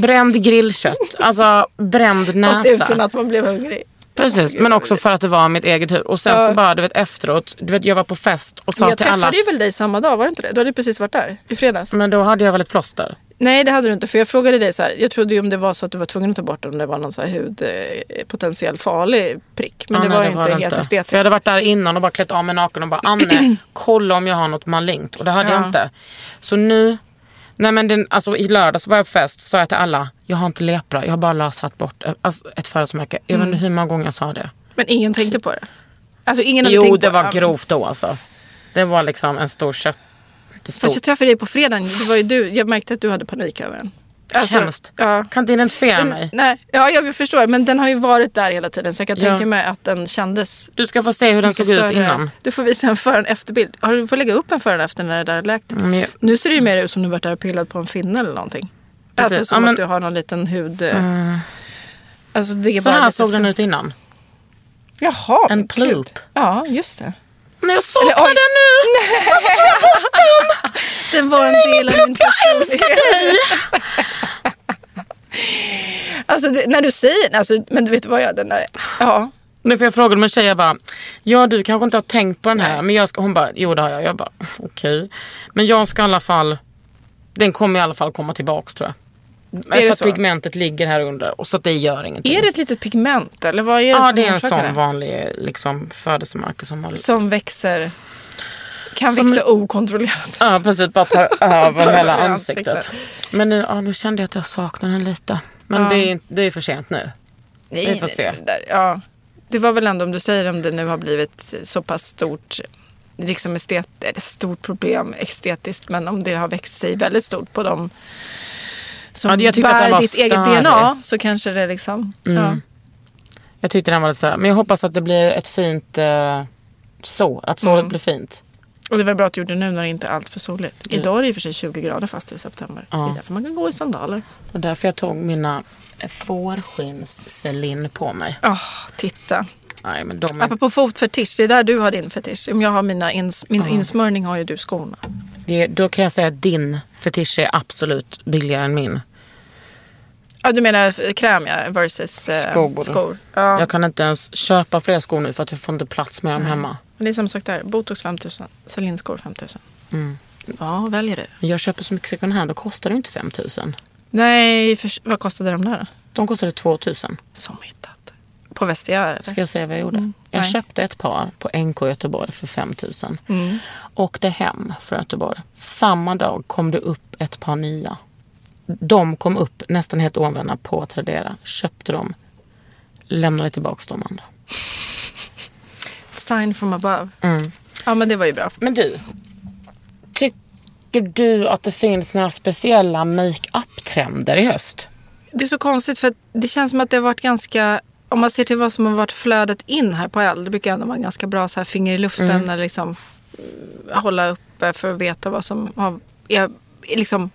Bränd grillkött. Alltså bränd näsa. Fast utan att man blev hungrig. Precis, men också för att det var mitt eget hus. Och sen Ja. så bara du vet efteråt, du vet jag var på fest och sa Jag till träffade alla. ju väl dig samma dag, var det inte det? Du hade precis varit där i fredags. Men då hade jag väl ett plåster. Nej det hade du inte för jag frågade dig så här. Jag trodde ju om det var så att du var tvungen att ta bort den, om det var någon så här hud, eh, potentiell farlig prick. Men Ja, det nej, var ju inte helt estetiskt. För jag hade varit där innan och bara klätt av mig naken och bara Anne, kolla om jag har något malignt. Och det hade Ja. jag inte. Så nu, nej men den, alltså, i lördags var jag på fest sa jag till alla, jag har inte lepra, jag har bara lasrat bort eh, alltså, ett födelsemärke. Jag vet Mm. inte hur många gånger jag sa det. Men ingen tänkte på det? Alltså ingen hade Jo det var grovt då alltså. Det var liksom en stor kött. Det Fast jag träffade dig på fredagen. Det var ju du. Jag märkte att du hade panik över den. Alltså, Hemskt. Ja. Kan inte identifiera Men, mig. nej, ja, jag förstår. Men den har ju varit där hela tiden. Så jag kan Ja. tänka mig att den kändes Du ska få se hur den såg ut innan. Du får visa en före och efterbild. Har du får lägga upp en före och efter när det där är läkt. Men jag- Nu ser det ju mer ut som du varit där och pillat på en finne eller någonting. Precis. Alltså som Ja, men- att du har någon liten hud... eh, Alltså det är Så här såg den så- ut innan. Jaha, En plup. Ja, just det. Men jag saknar Eller, den nu. Den var en del av min Jag älskar dig. Alltså det, när du säger alltså, men du vet vad jag den där, ja. Nu får jag fråga en tjej, jag bara, ja du kanske inte har tänkt på den här. Men jag ska, hon bara, jo det har jag. Jag bara, okej. Men jag ska i alla fall, den kommer i alla fall komma tillbaks tror jag. Är för att så? pigmentet ligger här under och så att det gör ingenting. Är det ett litet pigment eller vad är det ja det är en sån det? vanlig liksom, födelsemärke som Som växer, kan Som- växa okontrollerat. Ja precis, bara tar över hela ansiktet. ansiktet. Men nu, ja, nu kände jag att jag saknar den lite. Men Ja. det, är, inte- det är för sent nu. Nej, Vi får se. Det, där, ja. det var väl ändå om du säger om det nu har blivit så pass stort liksom estet, stort problem estetiskt men om det har växt sig väldigt stort på dem som Ja, bär ditt eget. DNA så kanske det liksom... Ja. Mm. Jag tyckte den var lite sådär. Men jag hoppas att det blir ett fint uh, sår. Att såret Mm. blir fint. Och det var bra att du gjorde nu när det inte är allt för soligt. Idag är det i och för sig 20 grader fast i september. Ja. Det är därför man kan gå i sandaler. Och därför jag tog mina fårskins på mig. Åh, titta. Nej men de är... Apropå fotfetisch, det är där du har din fetisch. Om jag har mina ins, min insmörjning har ju du skorna. det, då kan jag säga att din fetisch är absolut billigare än min. Ja, du menar kräm ja, versus eh, Skor. skor. Ja. Jag kan inte ens köpa fler skor nu för att jag får inte plats med dem hemma. Men Det är samma sak där. Botox 5000, Celine-skor 5000. Mm. Vad väljer du? Jag köper så mycket second hand, då kostar det inte 5000. Nej, för, vad kostade de där då? De kostade 2000. Som hittat. På eller? Ska jag säga vad jag gjorde? Mm, jag nej. köpte ett par på NK Göteborg för 5000. Mm. Åkte hem från Göteborg. Samma dag kom det upp ett par nya. De kom upp nästan helt ovända på Tradera. Köpte dem. Lämnade tillbaka de andra. Sign from above. Mm. Ja, men det var ju bra. Men du. Tycker du att det finns några speciella make-up-trender i höst? Det är så konstigt för det känns som att det har varit ganska om man ser till vad som har varit flödet in här på L. Det brukar ändå vara ganska bra så här finger i luften Mm. eller liksom mm, hålla uppe för att veta vad som har, är, liksom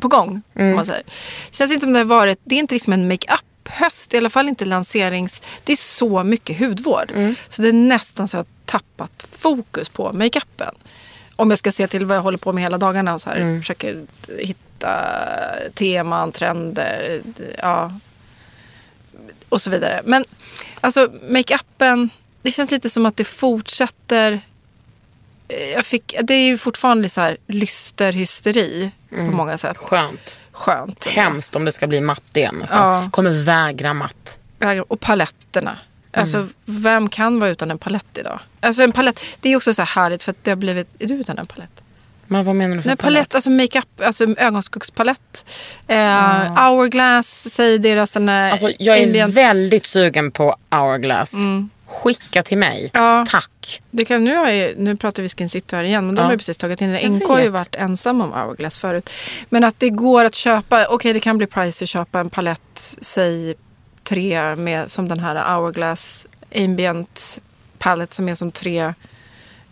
på gång. Mm. Om man säger. Det känns inte som det har varit, det är inte liksom en make-up höst, i alla fall inte lanserings. Det är så mycket hudvård. Mm. Så det är nästan så att jag har tappat fokus på makeupen. Om jag ska se till vad jag håller på med hela dagarna och så här, Mm. försöker hitta teman, trender, ja, och så vidare. Men alltså makeupen, det känns lite som att det fortsätter. Eh, Jag fick, det är ju fortfarande så här lysterhysteri på många sätt. Skönt. Skönt. Hemskt om det ska bli matt igen. Alltså. Ja. Kommer vägra matt. Och paletterna. Alltså, Mm. vem kan vara utan en palett idag? Alltså en palett, det är också så här härligt för att det har blivit... Är du utan en palett? Men vad menar du för Nej, palett, alltså makeup, alltså ögonskuggspalett. Eh, Hourglass, säger deras den här Alltså, jag är ambient- väldigt sugen på Hourglass. Skicka till mig. Ja. Tack. Det kan, nu, har jag, nu pratar vi Skin City här igen, men de Ja. har ju precis tagit in det. NK har ju varit ensam om Hourglass förut. Men att det går att köpa, okej det kan bli price att köpa en palett, säg tre med som den här Hourglass Ambient palette som är som tre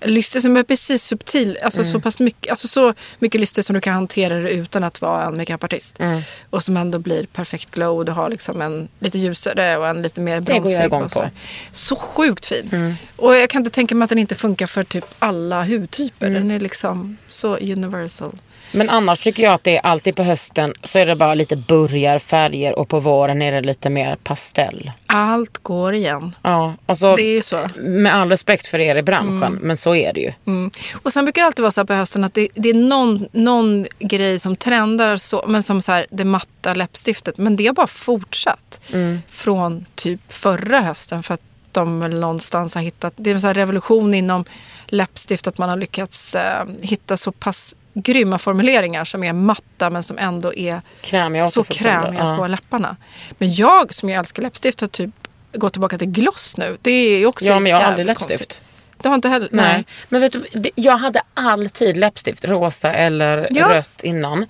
lyster som är precis subtil, alltså Mm. så pass mycket, alltså så mycket lyster som du kan hantera det utan att vara en makeupartist. Mm. Och som ändå blir perfekt glow och du har liksom en lite ljusare och en lite mer Det går jag bronsig. igång på. Mm. Så sjukt fin. Och jag kan inte tänka mig att den inte funkar för typ alla hudtyper. Mm. Den är liksom så universal. Men annars tycker jag att det är alltid på hösten så är det bara lite burgarfärger och på våren är det lite mer pastell. Allt går igen. Ja, alltså, Det är ju så. Med all respekt för er i branschen, men så är det ju. Mm. Och sen brukar det alltid vara så här på hösten att det, det är någon, någon grej som trendar så, men som så här, det matta läppstiftet. Men det har bara fortsatt Mm. från typ förra hösten för att de väl någonstans har hittat, det är en revolution inom läppstift att man har lyckats eh, hitta så pass grymma formuleringar som är matta men som ändå är Krämiga så krämiga Ja. på läpparna. Men jag som ju älskar läppstift har typ gått tillbaka till gloss nu. Det är ju också Ja, men jag har aldrig läppstift. konstigt. Du har inte heller? Nej. Men vet du, jag hade alltid läppstift, rosa eller Ja. rött innan.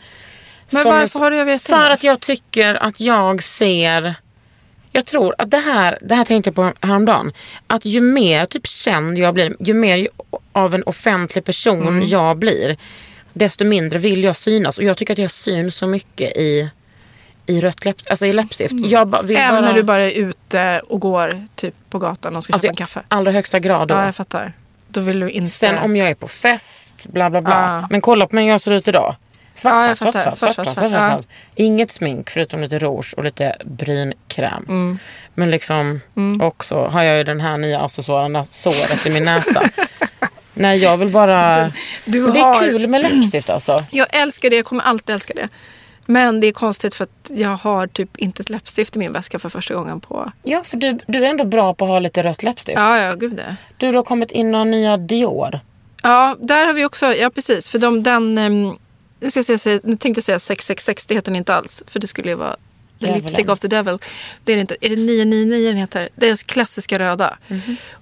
Men Som varför har du övergett det För att jag tycker att jag ser... Jag tror att det här, det här tänkte jag på häromdagen. Att ju mer typ känd jag blir, ju mer av en offentlig person Mm. jag blir. Desto mindre vill jag synas. Och jag tycker att jag syns så mycket i, i rött läpp, alltså i läppstift. Jag ba, vill Mm. Även bara, när du bara är ute och går typ på gatan och ska alltså, köpa en kaffe. allra högsta grad då. Ja, jag fattar. Då vill du inte... Sen om jag är på fest, bla bla bla. Ja. Men kolla på mig hur jag ser ut idag. Svart, Ja, svart, svart, svart, Svart, svart, svart, svart, svart. Inget smink förutom lite rouge och lite brynkräm. Mm. Men liksom också har jag ju den här nya accessoaren, såret i min näsa. Nej jag vill bara... Du Men det är har- kul med läppstift alltså. Jag älskar det, jag kommer alltid älska det. Men det är konstigt för att jag har typ inte ett läppstift i min väska för första gången på... Ja för du, du är ändå bra på att ha lite rött läppstift. Ja, ja, gud det. Du har kommit in några nya Dior. Ja, där har vi också, ja precis. För de, den, um, nu, ska jag säga, nu tänkte jag säga 666, det heter den inte alls. För det skulle ju vara Djävulen. Lipstick of the Devil. Det är det inte. Är det 999 den heter? Det är klassiska röda.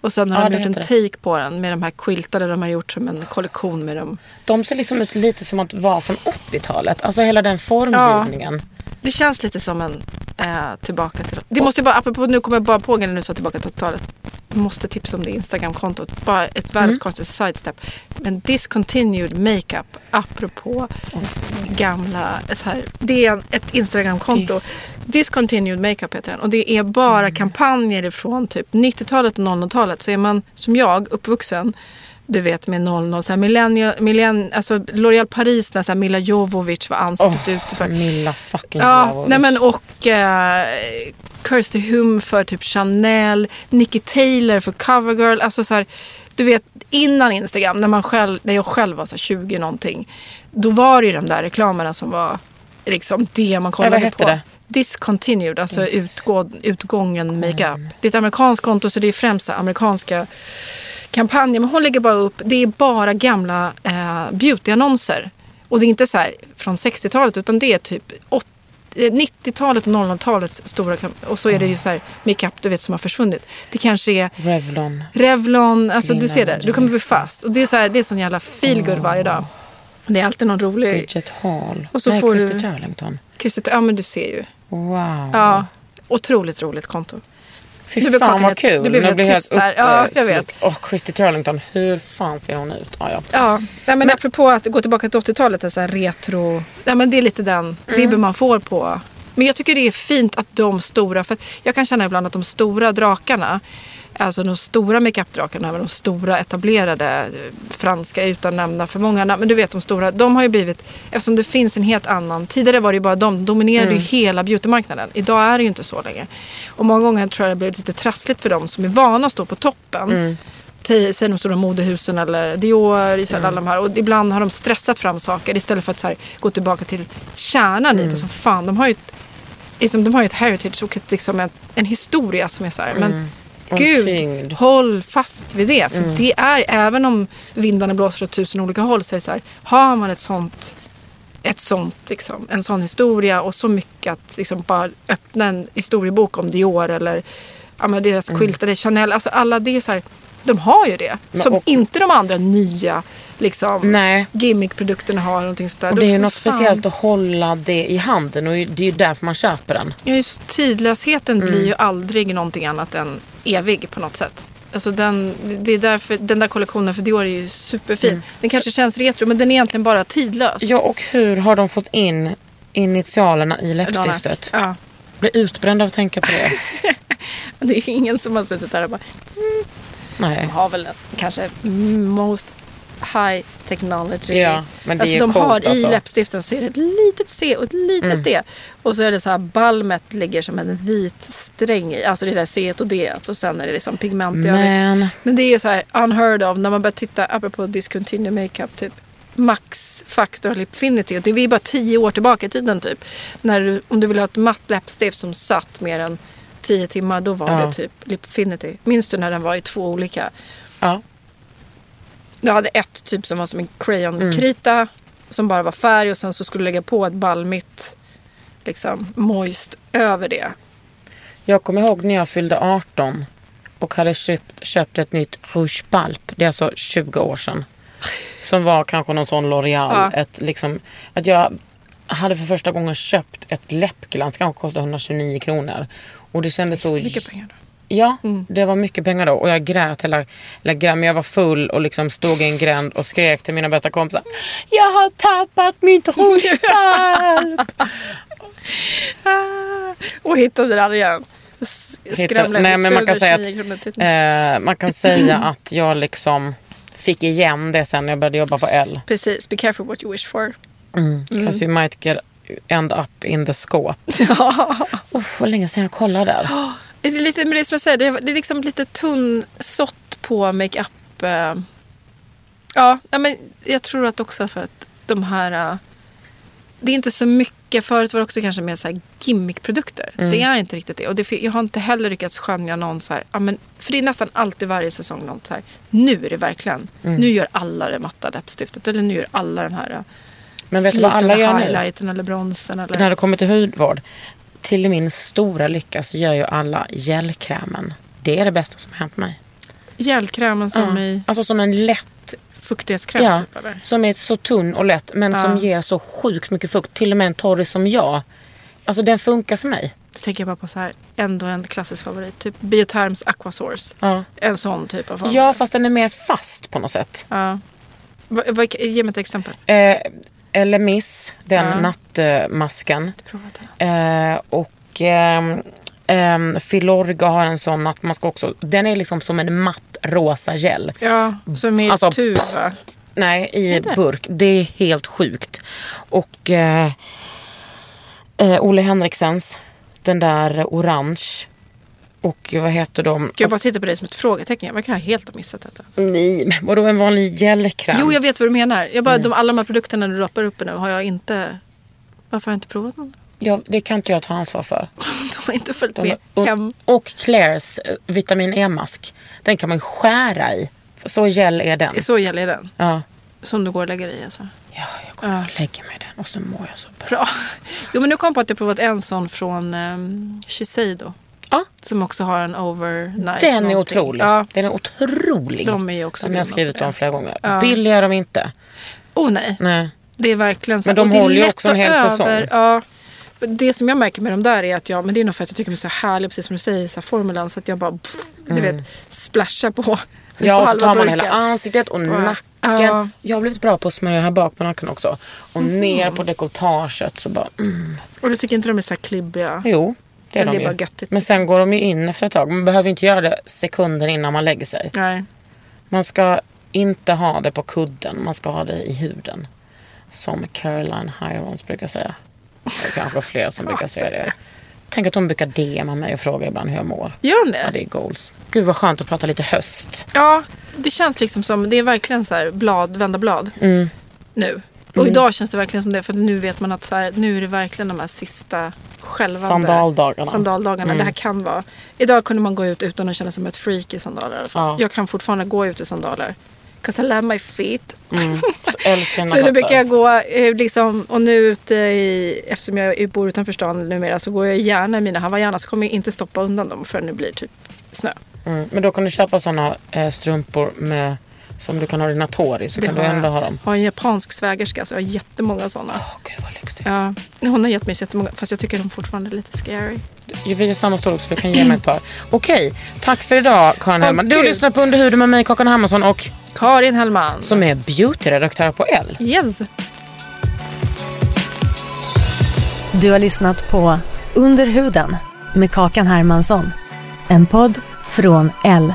Och sen har Ja, de gjort en take på den med de här quiltade de har gjort som en kollektion med dem. De ser liksom ut lite som att vara från 80-talet. Alltså hela den formgivningen. Det känns lite som en eh, tillbaka till... Det måste jag bara, apropå, nu kommer jag bara på när du sa tillbaka till 80-talet. Jag måste tipsa om det Instagramkontot. Bara ett världens konstigaste sidestep. Men discontinued makeup, apropå gamla... Så här, det är ett Instagramkonto. Yes. Discontinued makeup heter den. Och det är bara kampanjer ifrån typ 90-talet och 00-talet. Så är man som jag uppvuxen du vet med 00, så här millennial, millenn, alltså L'Oréal Paris när så här Mila Jovovich var ansiktet ute för. Milla fucking Ja, Jovovich. nej men och eh, Kirsty Hum för typ Chanel, Nicky Taylor för Covergirl. Alltså så här, du vet innan Instagram, när, man själv, när jag själv var så här 20 någonting. Då var det ju de där reklamerna som var liksom det man kollade vad hette på. det? Discontinued, alltså utgå, utgången makeup. Det är ett amerikanskt konto så det är främst amerikanska kampanjer. Men hon lägger bara upp, det är bara gamla eh, beautyannonser. Och det är inte så här från 60-talet utan det är typ åt- eh, 90-talet och 00-talets stora och så är det ju så här makeup du vet som har försvunnit. Det kanske är Revlon. Revlon, alltså du Lina ser det, du kommer bli fast. Och det är så här, det är sån jävla feelgood varje dag. Det är alltid någon rolig... Bridget Hall. Och så Nej, får Christy du- Turlington. Kristet, ja men du ser ju. Wow. Ja, otroligt roligt konto. Fy Du blev fan vad helt- kul. du blev Nu helt blir jag tyst där. Ja, jag vet. Åh, Christy Turlington. Hur fan ser hon ut? Ja, ja. Ja, nej, men, apropå att gå tillbaka till 80-talet, en sån här retro... Nej, men det är lite den Mm. vibben man får på. Men jag tycker det är fint att de stora, för jag kan känna ibland att de stora drakarna, alltså de stora makeupdrakarna, de stora etablerade eh, franska utan nämna för många namn, men du vet de stora, de har ju blivit, eftersom det finns en helt annan, tidigare var det ju bara de, de dominerade Mm. ju hela beautymarknaden. Idag är det ju inte så längre. Och många gånger tror jag det blir lite trassligt för dem som är vana att stå på toppen. Mm. Säg de stora modehusen eller Dior, Isabel, alla de här. Och ibland har de stressat fram saker istället för att här, gå tillbaka till kärnan Mm. i fan. De har ju ett, liksom, de har ju ett heritage och ett, liksom en, en historia som är så här. Men Och gud, tyngd. håll fast vid det. För det är, även om vindarna blåser åt tusen olika håll, så är det så här, har man ett sånt ett sånt, liksom, en sån historia och så mycket att liksom, bara öppna en historiebok om Dior eller ja, men deras quiltade Chanel. Alltså alla det är så här, de har ju det. Men som och- inte de andra nya liksom, Nej. gimmickprodukterna har. Någonting sånt där. Och det är ju något fan- speciellt att hålla det i handen och det är ju därför man köper den. Ja, just tidlösheten Mm. blir ju aldrig någonting annat än evig på något sätt. Alltså den, det är därför, den där kollektionen för Dior är ju superfin. Den kanske känns retro men den är egentligen bara tidlös. Mm. Ja, och hur har de fått in initialerna i läppstiftet? Ja. Blir utbränd av att tänka på det. Det är ju ingen som har suttit där och bara Nej. De har väl kanske most high technology. Ja, men det är alltså ju de coolt har i alltså. läppstiften så är det ett litet C och ett litet Mm. D. Och så är det så här balmet ligger som en vit sträng i. Alltså det där C och D. Och sen är det liksom pigment i. Men Men det är ju så här unheard of när man börjar titta, apropå discontinued makeup, typ max factor lipfinity. Och det är bara tio år tillbaka i tiden typ. När du, om du vill ha ett matt läppstift som satt mer än tio timmar, då var Ja. det typ lipfinity. Minns du när den var i två olika? ja, Jag hade ett typ som var som en crayonkrita som bara var färg och sen så skulle du lägga på ett balmigt liksom moist över det. jag kommer ihåg när jag fyllde 18 och hade köpt, köpt ett nytt Rouge Palp. Det är alltså 20 år sedan. Som var kanske någon sån L'Oreal. Ja. Ett, liksom, att jag hade för första gången köpt ett läppglans. Kanske kostade 129 kronor. Och det kändes så... Mycket pengar då. Ja, det var mycket pengar då. Och jag grät hela, hela gränd. Jag var full och liksom stod i en gränd och skrek till mina bästa kompisar. Jag har tappat mitt Rouge Palp! Ah, och hittade den igen. S- Hittade- Skramlade Nej, men det man kan säga 29 kronor till. Eh, man kan säga att jag liksom fick igen det sen när jag började jobba på L. Precis, be careful what you wish for. Mm. Cause you might get end up in the scope. Ja. Uff, vad länge sedan jag kollade där. Det är lite med det som jag säger, det är, liksom lite tunnsått på makeup. Eh. Ja, men jag tror att också för att de här... eh, det är inte så mycket. Förut var det också kanske mer så här gimmickprodukter. Det är inte riktigt det. Och det, jag har inte heller lyckats skönja någon så här... Ja, men, för det är nästan alltid varje säsong något så här. Nu är det verkligen. Nu gör alla det matta läppstiftet. Eller nu gör alla den här eh, Men vet du vad alla gör nu? eller bronsen. Eller... När det kommer till hudvård. Till min stora lycka så gör ju alla gelkrämen. Det är det bästa som har hänt mig. Gelkrämen som Ja. i Alltså som en lätt, fuktighetskräm ja, typ eller? som är så tunn och lätt men Ja. som ger så sjukt mycket fukt. Till och med en torrig som jag. Alltså den funkar för mig. Då tänker jag bara på så här, ändå en klassisk favorit. Typ Bioterms Aquasource. Ja. En sån typ av form. ja, fast den är mer fast på något sätt. ja. Va, va, ge mig ett exempel. Eh, eller Miss, den Ja. nattmasken. Eh, och ehm, ehm, Filorga har en sån att man ska också... Den är liksom som en matt rosa gel. Ja, som i Alltså, tub va? Nej, i det? burk. Det är helt sjukt. Och eh, eh, Olle Henriksens, den där orange. Och vad heter de? Gud, jag bara tittar på dig som ett frågetecken. Jag verkar helt ha missat detta. Nej, men vadå en vanlig gelkräm? Jo, jag vet vad du menar. Jag bara, de, alla de här produkterna du rappar upp nu har jag inte... Varför har jag inte provat någon? Ja, det kan inte jag ta ansvar för. De har inte följt De, med och, hem. och Clairs eh, vitamin E-mask. Den kan man ju skära i. Så gel är den. Så gäller den. Ja. Som du går och lägger i alltså. ja, jag kommer att lägga mig i den och så mår jag så bra. Bra. Jo, men nu kom jag på att jag provat en sån från um, Shiseido. Ja, Som också har en overnight. den är någonting. otrolig. Ja, Den är otrolig. de är också Som jag har skrivit om flera gånger. Ja. Billiga är de inte. Oh nej. Nej. Det är verkligen så. Men de och håller ju också en hel över, säsong. Ja. Det som jag märker med de där är att jag, men det är nog för att jag tycker de är så härliga, precis som du säger, så här formulan. Så att jag bara, pff, du vet, splashar på. Mm. Ja, och så tar man burken. hela ansiktet och nacken. Ja. Jag har blivit bra på att smörja här bak på nacken också. Och Mm. ner på dekolletaget så bara... Mm. Och du tycker inte de är så här klibbiga? Jo, det är Men de det är bara göttigt, Men sen går de ju in efter ett tag. Man behöver inte göra det sekunder innan man lägger sig. Nej. Man ska inte ha det på kudden. Man ska ha det i huden. Som Caroline Hirons brukar säga. Det är kanske fler som brukar säga det. Tänk att de brukar DMa mig och fråga ibland hur jag mår. Gör Ja, det? det är goals. Gud vad skönt att prata lite höst. Ja, det känns liksom som, det är verkligen så här blad, vända blad. Mm. Nu. Och idag känns det verkligen som det. För nu vet man att så här, nu är det verkligen de här sista skälvande Sandaldagarna. sandaldagarna. Det här kan vara. Idag kunde man gå ut utan att känna sig som ett freak i sandaler. Ja. Jag kan fortfarande gå ut i sandaler. 'Cause I love my feet. Mm. Så fötter. brukar jag gå eh, liksom, och nu ute i, eftersom jag bor utanför stan numera så går jag gärna i mina hawaiianer så kommer jag inte stoppa undan dem förrän det blir typ snö. Mm. Men då kan du köpa såna eh, strumpor med, som du kan ha dina tår i. Så Det kan du har jag. ändå ha dem. har en japansk svägerska så jag har jättemånga sådana. Åh gud vad lyxigt. Ja, hon har gett mig jättemånga fast jag tycker de fortfarande är lite scary. Vi är samma storlek så du kan ge mig ett par. Okej, tack för idag Karin Åh, Hellman. Du gud. lyssnar på Under huden med mig Kakan Hermansson och Karin Hellman. som är beautyredaktör på L. Yes. Du har lyssnat på Under huden med Kakan Hermansson. En podd från L.